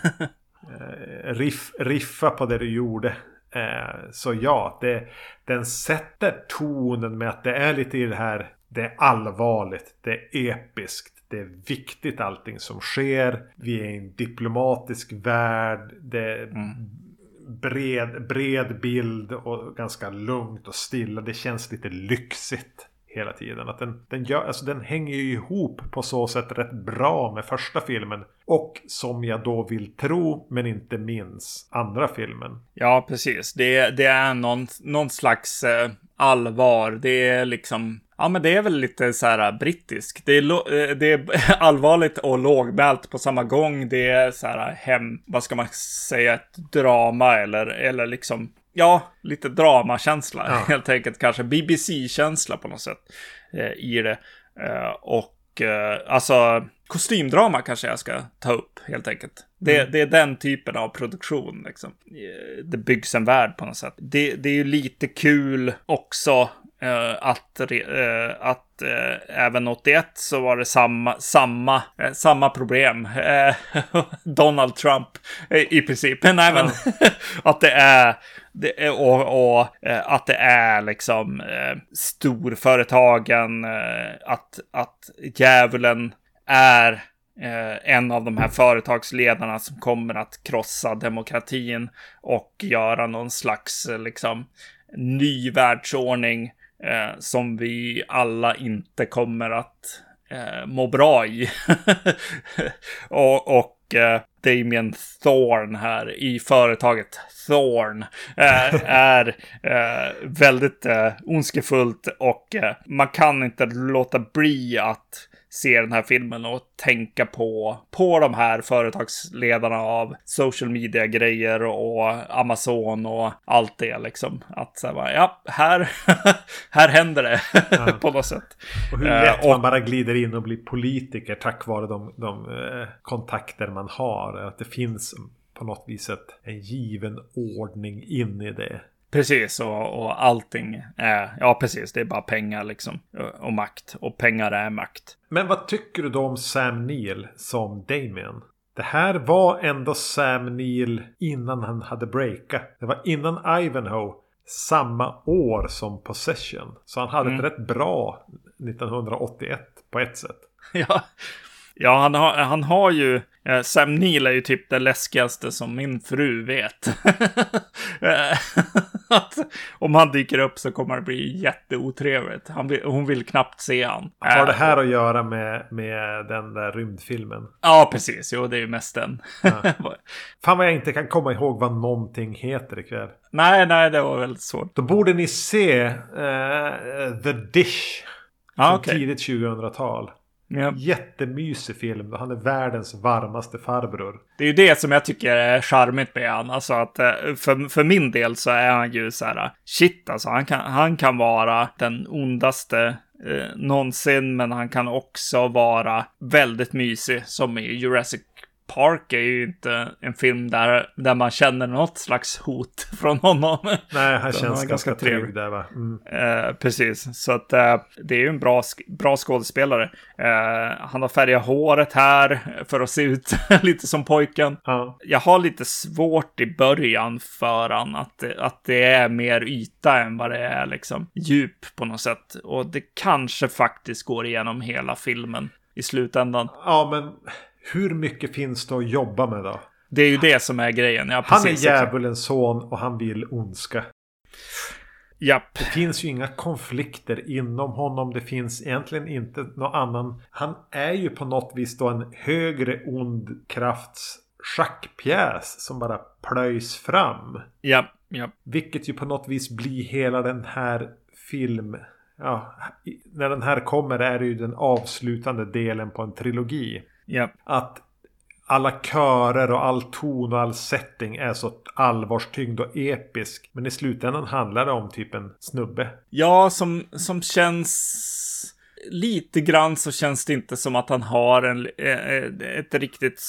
Eh, riff, riffa på det du gjorde. Eh, så ja, det, den sätter tonen med att det är lite i det här det är allvarligt, det är episkt, det är viktigt allting som sker. Vi är i en diplomatisk värld. Det är mm. bred, bred bild och ganska lugnt och stilla. Det känns lite lyxigt hela tiden. Att den, den, gör, alltså den hänger ju ihop på så sätt rätt bra med första filmen. Och som jag då vill tro men inte minns andra filmen. Ja, precis. Det, det är någon, någon slags eh, allvar. Det är liksom Ja, men det är väl lite så här brittisk. Det är, eh, det är allvarligt och lågmält på samma gång. Det är så här hem, vad ska man säga, ett drama eller, eller liksom, ja, lite dramakänsla ja. helt enkelt. Kanske BBC-känsla på något sätt eh, i det. Eh, och eh, alltså, kostymdrama kanske jag ska ta upp helt enkelt. Det, mm. det, är den typen av produktion. Liksom. Eh, det byggs en värld på något sätt. Det, det är ju lite kul också att, uh, att uh, även 81 så var det samma, samma, samma problem. Donald Trump i princip. Men även att det är, det och, och att det är liksom storföretagen, att, att djävulen är en av de här företagsledarna som kommer att krossa demokratin och göra någon slags liksom ny världsordning eh, som vi alla inte kommer att eh, må bra i. och och eh, Damien Thorn här i företaget Thorn eh, är eh, väldigt eh, ondskefullt och man kan inte låta bli att se den här filmen och tänka på, på de här företagsledarna av social media-grejer och Amazon och allt det liksom. Att så här, ja, här, här händer det ja. på något sätt. Och hur lätt uh, man bara glider in och blir politiker tack vare de, de uh, kontakter man har. Att det finns på något vis ett, en given ordning in i det. Precis, och, och allting är, ja precis, det är bara pengar liksom. Och makt. Och pengar är makt. Men vad tycker du då om Sam Neill som Damien? Det här var ändå Sam Neill innan han hade breakat. Det var innan Ivanhoe. Samma år som Possession. Så han hade mm. ett rätt bra 1981 på ett sätt. Ja, Ja, han har, han har ju... Eh, Sam Neill är ju typ det läskigaste som min fru vet. att om han dyker upp så kommer det bli jätteotrevligt. Han vill, hon vill knappt se han. Har det här att göra med, med den där rymdfilmen? Ja, precis. Jo, det är ju mest den. Ja. Fan vad jag inte kan komma ihåg vad någonting heter ikväll. Nej, nej, det var väldigt svårt. Då borde ni se uh, The Dish. Ah, okay. Tidigt 2000-tal. Ja. Jättemysig film. Han är världens varmaste farbror. Det är ju det som jag tycker är charmigt med han. Alltså att eh, för, för min del så är han ju så här shit alltså. Han kan, han kan vara den ondaste eh, någonsin, men han kan också vara väldigt mysig som i Jurassic Park är ju inte en film där, där man känner något slags hot från honom. Nej, han känns ganska, ganska trygg där va? Mm. Eh, precis, så att eh, det är ju en bra, bra skådespelare. Eh, han har färgat håret här för att se ut lite som pojken. Ja. Jag har lite svårt i början för han att, att det är mer yta än vad det är liksom djup på något sätt. Och det kanske faktiskt går igenom hela filmen i slutändan. Ja, men hur mycket finns det att jobba med då? Det är ju det som är grejen. Ja, han är djävulens son och han vill ondska. Japp. Det finns ju inga konflikter inom honom. Det finns egentligen inte någon annan. Han är ju på något vis då en högre ond krafts schackpjäs som bara plöjs fram. Ja, ja. Vilket ju på något vis blir hela den här film... Ja, när den här kommer är det ju den avslutande delen på en trilogi. Ja. Att alla körer och all ton och all setting är så allvarstyngd och episk. Men i slutändan handlar det om typ en snubbe. Ja, som, som känns... Lite grann så känns det inte som att han har en, eh, ett riktigt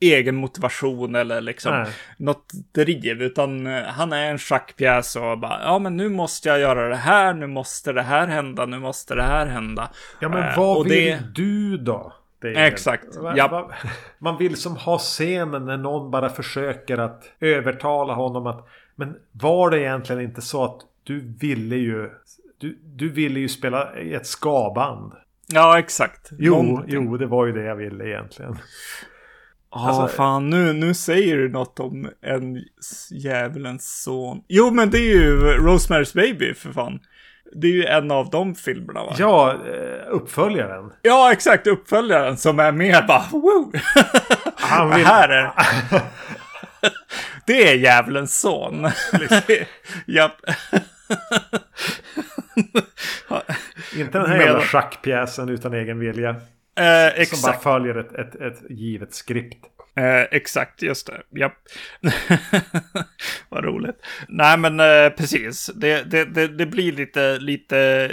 egen motivation eller liksom Nej. något driv, utan eh, han är en schackpjäs och bara, ja men nu måste jag göra det här, nu måste det här hända, nu måste det här hända. Ja men eh, vad vill det... du då? Exakt. Ja. Man vill som ha scenen när någon bara försöker att övertala honom att Men var det egentligen inte så att du ville ju Du, du ville ju spela i ett skaband. Ja exakt. Jo, jo det var ju det jag ville egentligen. Ja, alltså, fan nu, nu säger du något om en djävulens son. Jo, men det är ju Rosemary's Baby för fan. Det är ju en av de filmerna va? Ja, eh, uppföljaren. Ja, exakt. Uppföljaren som är mer bara woo! Han vill... här är Det är djävulens son. Japp. Inte den här Med... jävla schackpjäsen utan egen vilja. Eh, exakt. Som bara följer ett, ett, ett givet skript. Eh, exakt, just det. Japp. Vad roligt. Nej, men eh, precis. Det, det, det, det, blir lite, lite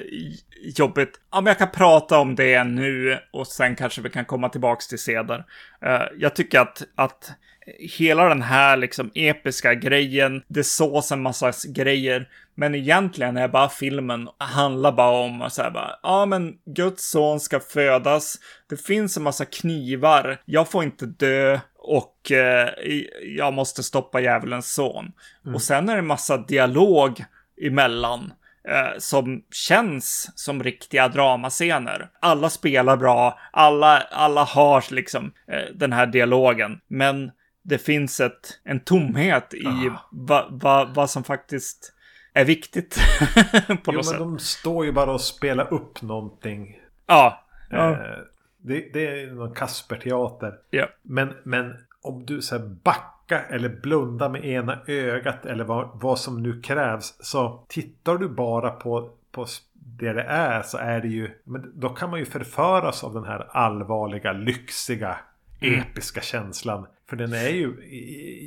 jobbigt. Om jag kan prata om det nu och sen kanske vi kan komma tillbaka till sedan. Eh, jag tycker att, att hela den här liksom episka grejen, det sås en massa grejer, men egentligen är bara filmen handlar bara om att säga bara, ja men Guds son ska födas, det finns en massa knivar, jag får inte dö och eh, jag måste stoppa djävulens son. Mm. Och sen är det en massa dialog emellan eh, som känns som riktiga dramascener. Alla spelar bra, alla, alla har liksom eh, den här dialogen, men det finns ett, en tomhet i ah. vad va, va som faktiskt är viktigt. på jo, något sätt. de står ju bara och spelar upp någonting. Ja. ja. Eh, det, det, är någon Kasperteater. Ja. Men, men om du så backa eller blunda med ena ögat eller vad, vad som nu krävs. Så tittar du bara på, på det det är så är det ju. Men då kan man ju förföras av den här allvarliga, lyxiga, mm. episka känslan. För den är ju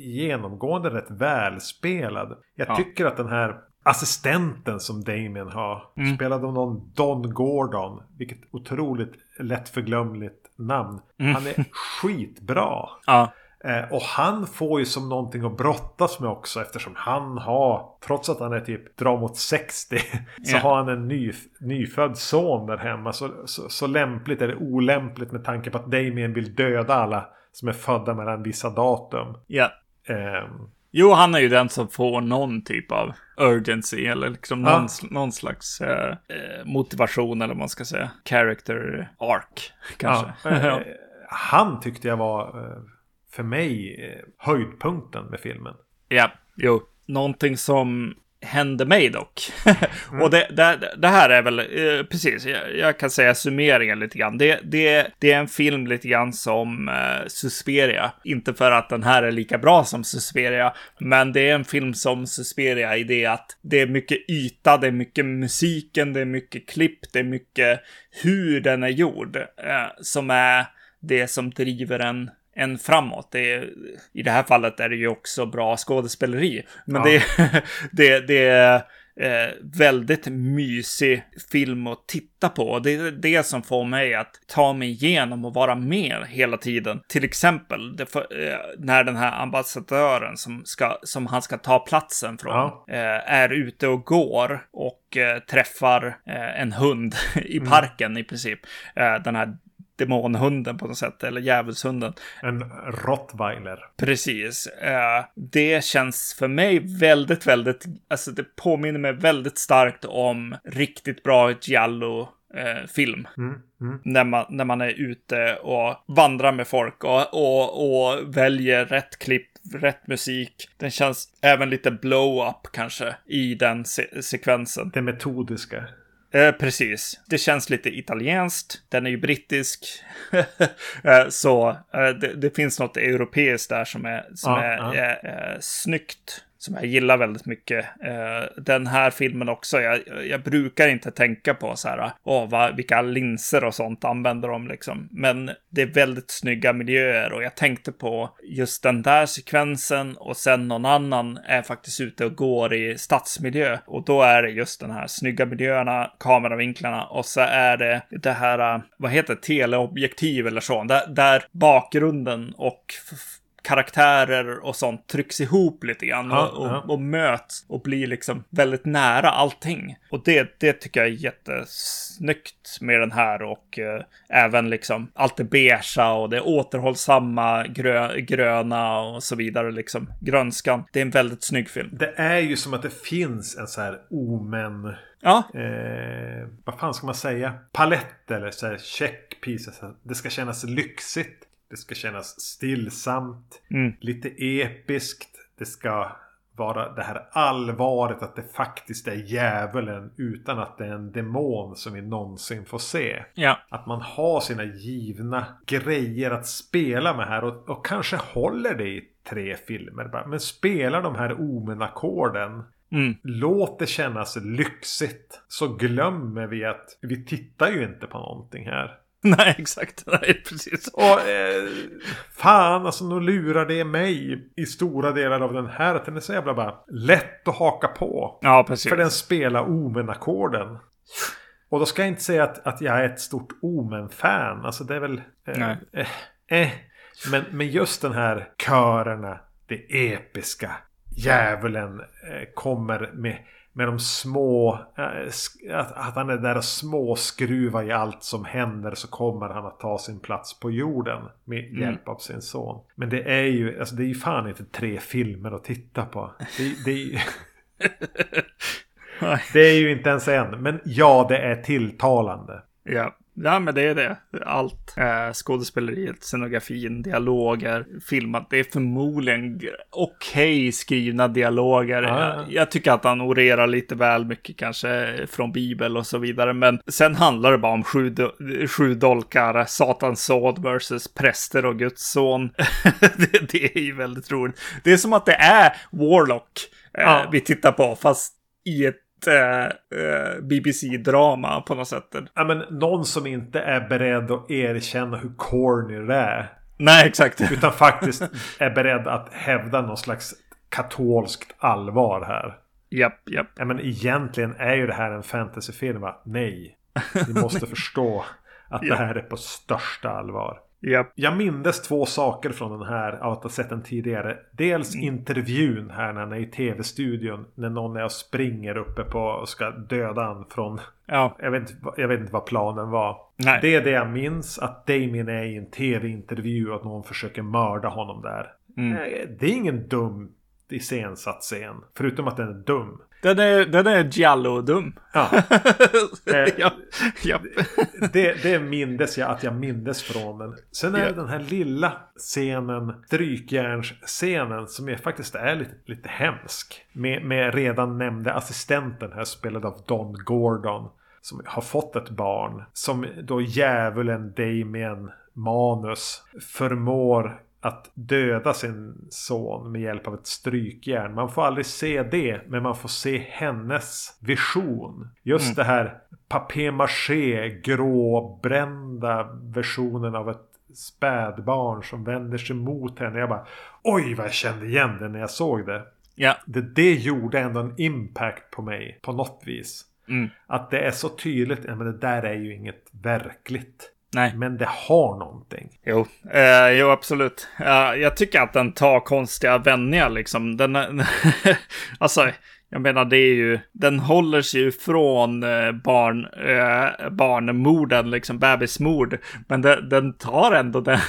genomgående rätt välspelad. Jag ja. tycker att den här assistenten som Damien har. Mm. Spelad av någon Don Gordon. Vilket otroligt lättförglömligt namn. Mm. Han är skitbra. Ja. Eh, och han får ju som någonting att brottas med också eftersom han har, trots att han är typ drar mot 60, så yeah. har han en ny, nyfödd son där hemma. Så, så, så lämpligt eller olämpligt med tanke på att Damien vill döda alla som är födda mellan vissa datum. Ja. Eh, Jo, han är ju den som får någon typ av urgency eller liksom ja. någon, någon slags eh, eh, motivation eller vad man ska säga. Character arc kanske. Ja. Eh, han tyckte jag var för mig höjdpunkten med filmen. Ja, jo. Någonting som hände mig dock. mm. och det, det, det, här är väl, eh, precis, jag, jag, kan säga summeringen lite grann. Det, det, det är en film lite grann som eh, Susperia. Inte för att den här är lika bra som Susperia, men det är en film som Susperia i det att det är mycket yta, det är mycket musiken, det är mycket klipp, det är mycket hur den är gjord, eh, som är det som driver en en framåt. Det är, I det här fallet är det ju också bra skådespeleri. Men ja. det, det, det, eh, väldigt mysig film att titta på. Det är det som får mig att ta mig igenom och vara med hela tiden. Till exempel för, eh, när den här ambassadören som, ska, som han ska ta platsen från ja. eh, är ute och går och eh, träffar eh, en hund i mm. parken mm. i princip. Eh, den här demonhunden på något sätt, eller djävulshunden. En rottweiler. Precis. Uh, det känns för mig väldigt, väldigt, alltså det påminner mig väldigt starkt om riktigt bra giallo eh, film. Mm, mm. När, man, när man är ute och vandrar med folk och, och, och väljer rätt klipp, rätt musik. Den känns även lite blow-up kanske i den se sekvensen. Det metodiska. Eh, precis. Det känns lite italienskt. Den är ju brittisk. eh, så eh, det, det, finns något europeiskt där som är, som ja, är eh, snyggt som jag gillar väldigt mycket. Eh, den här filmen också, jag, jag brukar inte tänka på så här, åh, vad, vilka linser och sånt använder de liksom. Men det är väldigt snygga miljöer och jag tänkte på just den där sekvensen och sen någon annan är faktiskt ute och går i stadsmiljö och då är det just den här snygga miljöerna, kameravinklarna och så är det det här, vad heter det, teleobjektiv eller så, där, där bakgrunden och karaktärer och sånt trycks ihop lite grann ja, och, ja. och, möts och blir liksom väldigt nära allting. Och det, det tycker jag är jättesnyggt med den här och eh, även liksom allt det beigea och det återhållsamma grö, gröna och så vidare liksom grönskan. Det är en väldigt snygg film. Det är ju som att det finns en så här omen Ja. Eh, vad fan ska man säga? Palett eller så här check pieces. Det ska kännas lyxigt. Det ska kännas stillsamt. Mm. Lite episkt. Det ska vara det här allvaret att det faktiskt är djävulen utan att det är en demon som vi någonsin får se. Ja. Att man har sina givna grejer att spela med här och, och kanske håller det i tre filmer. Men spelar de här omen-ackorden Mm. Låt det kännas lyxigt. Så glömmer vi att vi tittar ju inte på någonting här. Nej, exakt. Nej, precis. Och eh, fan, alltså nu lurar det mig i stora delar av den här. Att den är så jävla bara lätt att haka på. Ja, precis. För den spelar Omen-ackorden. Och då ska jag inte säga att, att jag är ett stort Omen-fan. Alltså det är väl... Eh, Nej. Eh, eh. Men, men just den här körerna. Det episka. Djävulen eh, kommer med med de små... Eh, att, att han är där och småskruvar i allt som händer så kommer han att ta sin plats på jorden med mm. hjälp av sin son. Men det är ju, alltså det är ju fan inte tre filmer att titta på. Det, det, är, det är ju inte ens en. Men ja, det är tilltalande. Ja. Ja, men det är det. Allt. Eh, skådespeleriet, scenografin, dialoger, filmat. Det är förmodligen okej okay skrivna dialoger. Ah. Jag, jag, tycker att han orerar lite väl mycket kanske från Bibel och så vidare. Men sen handlar det bara om sju, sju dolkar, Satans såd versus präster och Guds son. det, det, är ju väldigt roligt. Det är som att det är Warlock eh, ah. vi tittar på, fast i ett äh, äh, BBC-drama på något sätt. Ja, men någon som inte är beredd att erkänna hur corny det är. Nej, exakt. Utan faktiskt är beredd att hävda någon slags katolskt allvar här. Japp, japp. Ja, men egentligen är ju det här en fantasyfilm, va? Nej. Ni måste förstå att det här är på största allvar. Yep. Jag mindes två saker från den här av att ha sett den tidigare. Dels mm. intervjun här när han är i tv-studion. När någon är och springer uppe på och ska döda han från... Ja. Jag, vet, jag vet inte vad planen var. Nej. Det är det jag minns. Att Damien är i en tv-intervju och att någon försöker mörda honom där. Mm. Det är ingen dum iscensatt scen. Förutom att den är dum. Den är, den är Giallo-dum. Ja. eh, ja, ja. det, det mindes jag att jag mindes från den. Sen är det den här lilla scenen, strykjärnsscenen, som är, faktiskt är lite, lite hemsk. Med, med redan nämnde assistenten här, spelad av Don Gordon. Som har fått ett barn. Som då djävulen Damien Manus förmår att döda sin son med hjälp av ett strykjärn. Man får aldrig se det, men man får se hennes vision. Just mm. det här papier-maché, gråbrända versionen av ett spädbarn som vänder sig mot henne. Jag bara Oj vad jag kände igen det när jag såg det. Ja. Det, det gjorde ändå en impact på mig på något vis. Mm. Att det är så tydligt, men det där är ju inget verkligt. Nej. Men det har någonting. Jo, eh, jo absolut. Eh, jag tycker att den tar konstiga vändningar liksom. Den, alltså, jag menar det är ju, den håller sig ju från eh, barn, eh, barnmorden, liksom bebismord. Men den, den tar ändå den.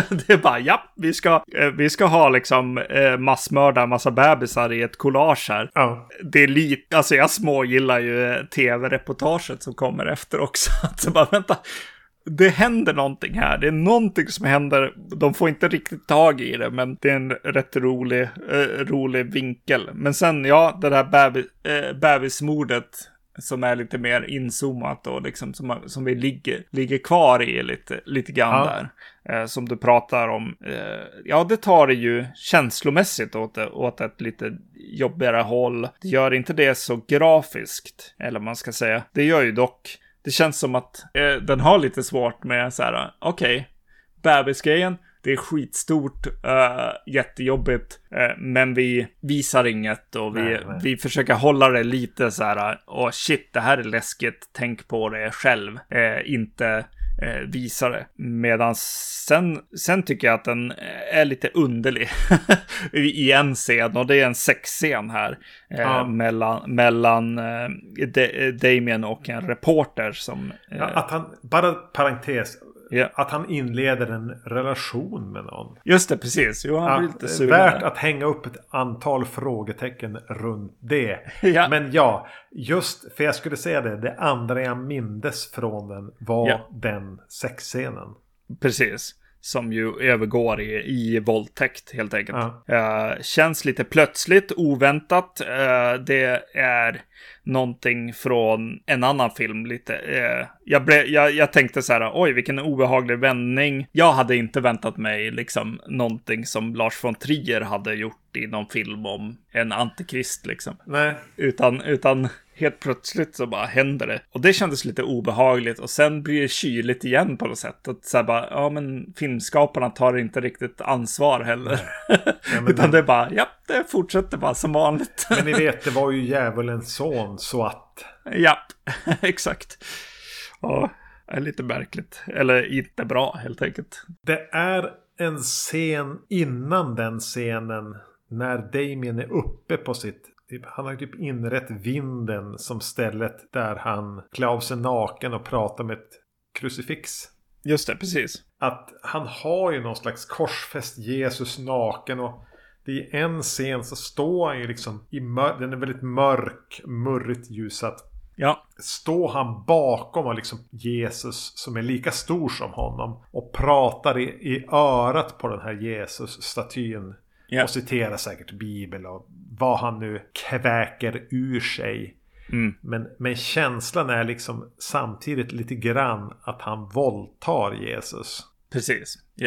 det är bara, ja, vi ska, eh, vi ska ha liksom massmörda massa bebisar i ett collage här. Ja. Det är lite, alltså jag smågillar ju tv-reportaget som kommer efter också. Så bara, vänta, det händer någonting här. Det är någonting som händer. De får inte riktigt tag i det, men det är en rätt rolig, eh, rolig vinkel. Men sen, ja, det där bebis, eh, bebismordet som är lite mer inzoomat och liksom som, som vi ligger, ligger kvar i lite, lite grann Ja. där. Eh, som du pratar om. Eh, ja, det tar det ju känslomässigt åt, åt ett lite jobbigare håll. Det gör inte det så grafiskt, eller vad man ska säga. Det gör ju dock det känns som att eh, den har lite svårt med så här, okej, bebisgrejen, det är skitstort, uh, jättejobbigt, eh, men vi visar inget och vi, Nej, nej. vi försöker hålla det lite så här, åh shit, det här är läskigt, tänk på det själv, eh, inte eh, visa det. Medan sen, sen tycker jag att den är lite underlig i en scen och det är en sexscen här eh, Ja. mellan, mellan eh, Da- Damien och en reporter som... Eh, Ja, att han, bara parentes. Att han inleder en relation med någon. Just det, precis. Jo, han blir Ja, lite värt att hänga upp ett antal frågetecken runt det. Ja. Men ja, just för jag skulle säga det. Det andra jag mindes från den var Ja. den sexscenen. Precis. Som ju övergår i, i våldtäkt helt enkelt. Ja. Eh, känns lite plötsligt, oväntat. Eh, det är någonting från en annan film lite. Eh, jag, ble, jag, jag tänkte så här, oj vilken obehaglig vändning. Jag hade inte väntat mig liksom någonting som Lars von Trier hade gjort i någon film om en antikrist liksom. Nej, Utan, utan helt plötsligt så bara händer det. Och det kändes lite obehagligt. Och sen blir det kyligt igen på något sätt. Att så här bara, ja men filmskaparna tar inte riktigt ansvar heller. men utan det- det är bara, ja, det fortsätter bara som vanligt. men ni vet det var ju djävulens son så att. ja, exakt. Ja, är lite märkligt. Eller inte bra helt enkelt. Det är en scen innan den scenen. När Damien är uppe på sitt. Typ, Han har typ inrett vinden som stället där han klär av sig naken och pratar med ett krucifix. Just det, precis. Att han har ju någon slags korsfäst Jesus naken och det i en scen så står han ju liksom i Den är väldigt mörk, murrigt ljusat. Ja, Står han bakom och liksom Jesus som är lika stor som honom och pratar i, i örat på den här Jesus-statyn. Ja. Och citerar säkert Bibeln och vad han nu kväker ur sig. Mm. Men, men känslan är liksom samtidigt lite grann att han våldtar Jesus. precis. Eh,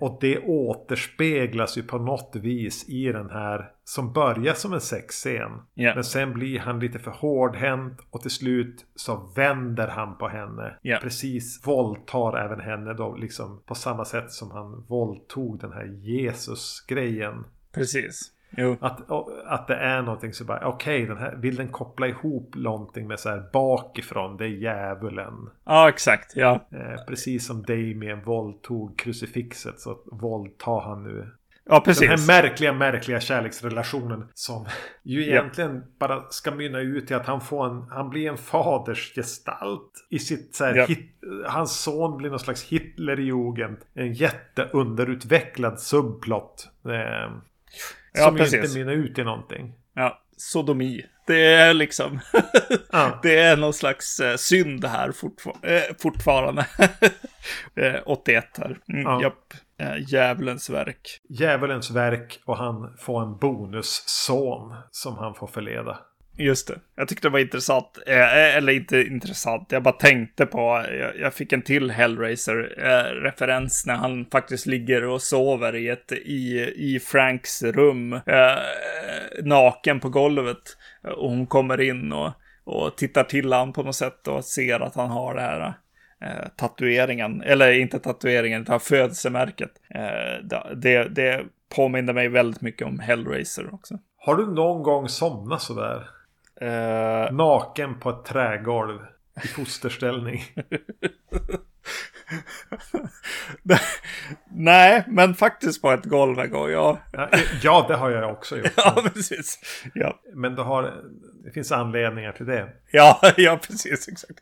och det återspeglas ju på något vis i den här som börjar som en sexscen. Ja. Men sen blir han lite för hårdhänt och till slut så vänder han på henne. Ja. Precis våldtar även henne då liksom på samma sätt som han våldtog den här Jesus-grejen. precis. Jo, Att, att det är någonting så bara okej den här vill den koppla ihop någonting med så här bakifrån det är djävulen. ja exakt. Ja, Eh, precis som Damien våldtog krucifixet så våldtar han nu ja precis. den här märkliga, märkliga kärleksrelationen som ju Ja. egentligen bara ska mynna ut i att han får en, han blir en fadersgestalt i sitt så här, Ja. hit, hans son blir någon slags Hitlerjugend. En jätteunderutvecklad subplot. Eh, Ja, som precis. inte mynnar ut i någonting. Ja, sodomi. Det är liksom... Ja. det är någon slags eh, synd här fortfar- eh, fortfarande. eh, 81 här. Mm, Ja. Japp. Eh, djävulens verk. Djävulens verk och han får en bonusson som han får förleda. Just det. Jag tyckte det var intressant. Eh, eh, eller inte intressant. Jag bara tänkte på. Jag, jag fick en till Hellraiser-referens eh, när han faktiskt ligger och sover i, ett, i, i Franks rum. Eh, naken på golvet. Eh, och hon kommer in och, och tittar till han på något sätt och ser att han har det här. Eh, tatueringen, eller inte tatueringen, utan födelsemärket. Eh, det, det, påminner mig väldigt mycket om Hellraiser också. Har du någon gång somnat sådär? Uh... Naken på ett trägolv i fosterställning. Nej, men faktiskt på ett golv en gång, ja. Ja, det har jag också gjort. ja, precis. Ja. Men du har, det finns anledningar till det. Ja, ja precis, exakt.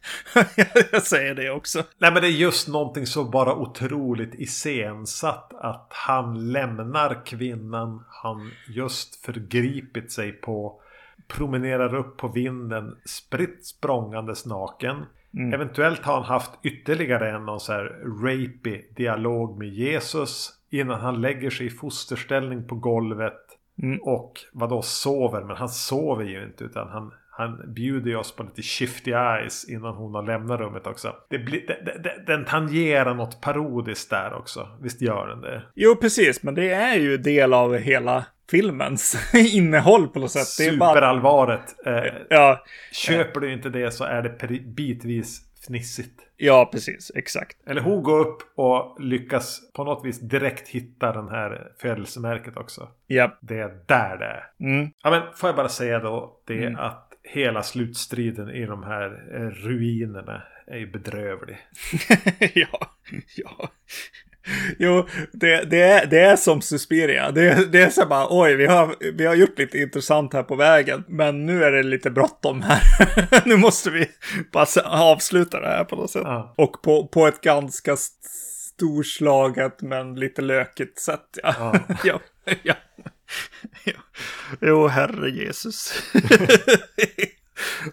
jag säger det också. Nej, men det är just någonting så bara otroligt iscensatt att han lämnar kvinnan han just förgripit sig på promenerar upp på vinden spritt språngandes naken. Mm. Eventuellt har han haft ytterligare en någon så här rapey dialog med Jesus innan han lägger sig i fosterställning på golvet. Mm. Och vadå sover? Men han sover ju inte utan han, han bjuder oss på lite shifty eyes innan hon har lämnat rummet också. Det blir, det, det, den tangerar något parodiskt där också. Visst gör den det? Jo, precis. Men det är ju del av hela filmens innehåll på något sätt. Superallvaret. Eh, ja. Köper du inte det så är det bitvis fnissigt. Ja, precis. Exakt. Eller hon går upp och lyckas på något vis direkt hitta den här födelsemärket också. Ja. Det är där det är. Mm. Ja, men får jag bara säga då det mm. att hela slutstriden i de här eh, ruinerna är ju bedrövlig. ja, ja. Jo, det, det, är, det är som Suspiria. Det, det är så bara, oj, vi har, vi har gjort lite intressant här på vägen, men nu är det lite bråttom här. nu måste vi bara avsluta det här på något sätt. Ja. Och på, på ett ganska storslaget men lite lökigt sätt. Ja. ja. ja. ja. Jo, herre Jesus.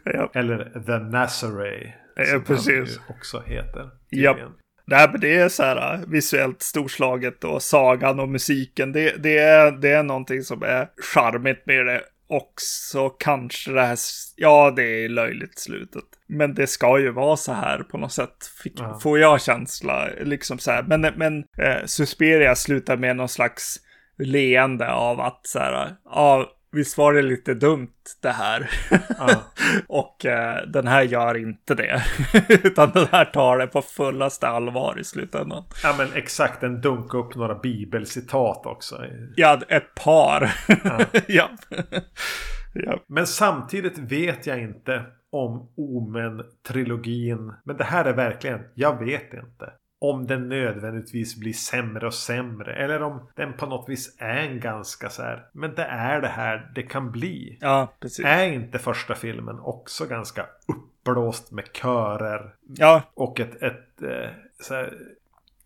ja. Eller The Nazarene. Ja, precis. också heter. Ja. Nej, men det är så här äh, visuellt storslaget och sagan och musiken. Det, det, är, det är någonting som är charmigt med det. Också kanske det här, ja det är löjligt slutet. Men det ska ju vara så här på något sätt. Fick, ja. Får jag känsla, liksom så här. Men, men eh, Suspiria slutar med någon slags leende av att så här, ja visst var det lite dumt det här. Ja. och eh, den här gör inte det. Utan den här tar det på fullaste allvar i slutändan. Ja men exakt, den dunkar upp några bibelcitat också. Ja, ett par. Ja. ja. Men samtidigt vet jag inte om Omen-trilogin. Men det här är verkligen, jag vet inte om den nödvändigtvis blir sämre och sämre. Eller om den på något vis är en ganska så här. Men det är det här det kan bli. Ja, precis. Är inte första filmen också ganska uppblåst med körer? Ja. Och ett, ett eh, så här,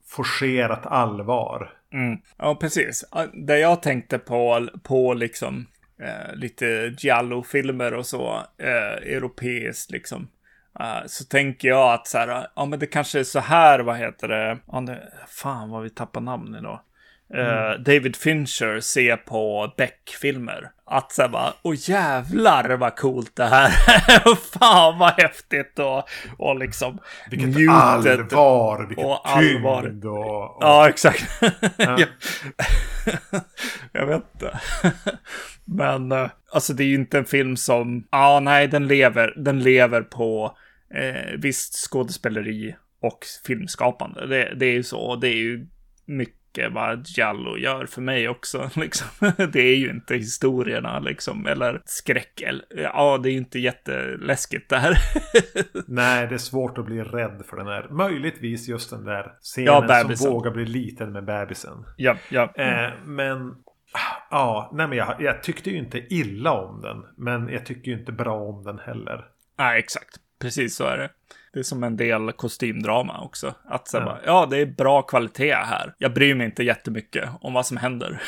forcerat allvar. Mm. Ja, precis. Det jag tänkte på, på liksom eh, lite Giallo-filmer och så, eh, europeiskt liksom. Uh, så tänker jag att så här, ja men det kanske är så här, vad heter det, ja, det fan vad vi tappar namn idag. Uh, mm. David Fincher ser på Beck-filmer. Att säga bara, åh jävlar vad coolt det här är. fan vad häftigt och, och liksom Vilket allvar, vilket och allvar. tyngd och, och... Ja, exakt. Ja. jag vet inte. Men alltså det är ju inte en film som, ja ah, nej den lever, den lever på eh, visst skådespeleri och filmskapande. Det, det är ju så. Det är ju mycket vad Giallo gör för mig också. Liksom. Det är ju inte historierna liksom, eller skräck. Eller, ja, det är ju inte jätteläskigt det här. Nej, det är svårt att bli rädd för den här. Möjligtvis just den där scenen ja, som vågar bli liten med bebisen. Ja, ja. Eh, men Ja, nej men jag, jag, tyckte ju inte illa om den. Men jag tycker ju inte bra om den heller. Nej, exakt. Precis så är det. Det är som en del kostymdrama också. Att säga ja. Bara, ja, det är bra kvalitet här. Jag bryr mig inte jättemycket om vad som händer.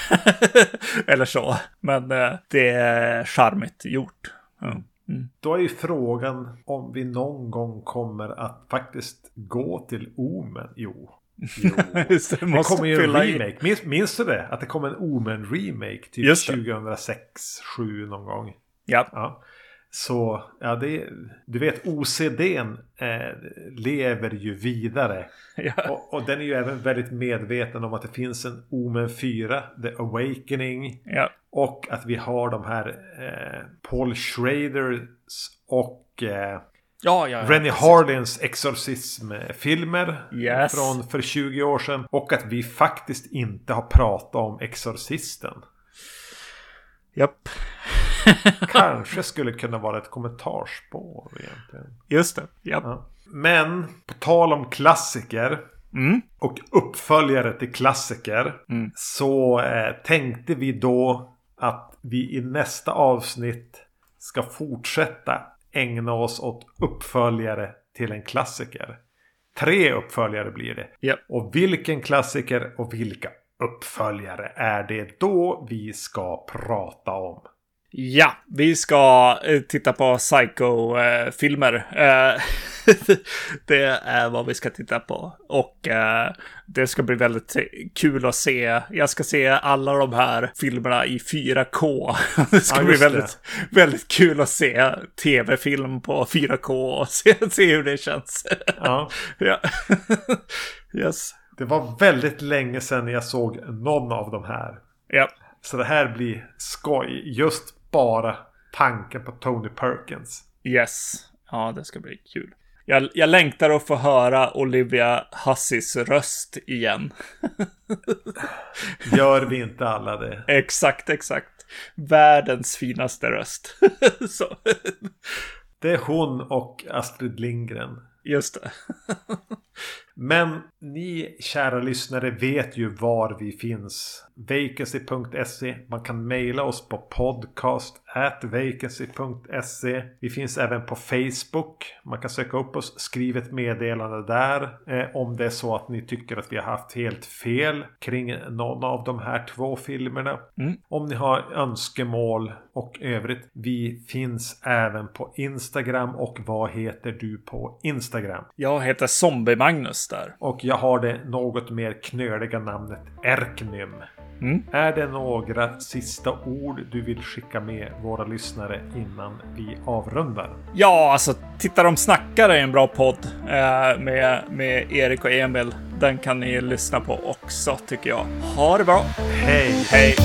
Eller så. Men eh, det är charmigt gjort. Mm. Mm. Då är ju frågan om vi någon gång kommer att faktiskt gå till Omen. Jo. Jo. det, det kommer ju en remake. Minns, minns, du det? Att det kom en Omen-remake typ 2006, 2007 någon gång. Ja. ja. Så ja, det, du vet OCDn eh, lever ju vidare. Ja. Och, och, den är ju även väldigt medveten om att det finns en Omen 4, The Awakening. Ja. Och att vi har de här eh, Paul Schraders och eh, Ja, ja, ja. Rennie Harlins exorcismfilmer Yes. från för 20 år sedan. Och att vi faktiskt inte har pratat om Exorcisten. Japp. Kanske skulle kunna vara ett kommentarspår egentligen. Just det. Japp. Ja. Men på tal om klassiker Mm. och uppföljare till klassiker. Mm. Så eh, tänkte vi då att vi i nästa avsnitt ska fortsätta ägna oss åt uppföljare till en klassiker. Tre uppföljare blir det. Japp. Och vilken klassiker och vilka uppföljare är det då vi ska prata om? Ja, vi ska eh, titta på Psycho-filmer. Eh, det är vad vi ska titta på. Och eh, det ska bli väldigt kul att se. Jag ska se alla de här filmerna i 4K. Det ska Ja, bli det. väldigt, väldigt kul att se tv-film på 4K och se, se hur det känns. Ja, ja. yes. det var väldigt länge sedan jag såg någon av de här. Ja. Så det här blir skoj. Just bara tanken på Tony Perkins. Yes. Ja, det ska bli kul. Jag, jag längtar att få höra Olivia Hussis röst igen. Gör vi inte alla det? Exakt, exakt. Världens finaste röst. Det är hon och Astrid Lindgren. just det. Men ni kära lyssnare vet ju var vi finns. Vacancy.se. Man kan mejla oss på podcast vacancy.se. Vi finns även på Facebook. Man kan söka upp oss, skriv ett meddelande där. Eh, om det är så att ni tycker att vi har haft helt fel kring någon av de här två filmerna. Mm. Om ni har önskemål och övrigt. Vi finns även på Instagram. Och vad heter du på Instagram? Jag heter Zombie-Magnus där. Och jag har det något mer knöliga namnet Erknym. Mm. Är det några sista ord du vill skicka med våra lyssnare innan vi avrundar? Ja, alltså Titta de snackar är en bra podd eh, med, med Erik och Emil. Den kan ni lyssna på också tycker jag. Ha det bra. Hej! Hej!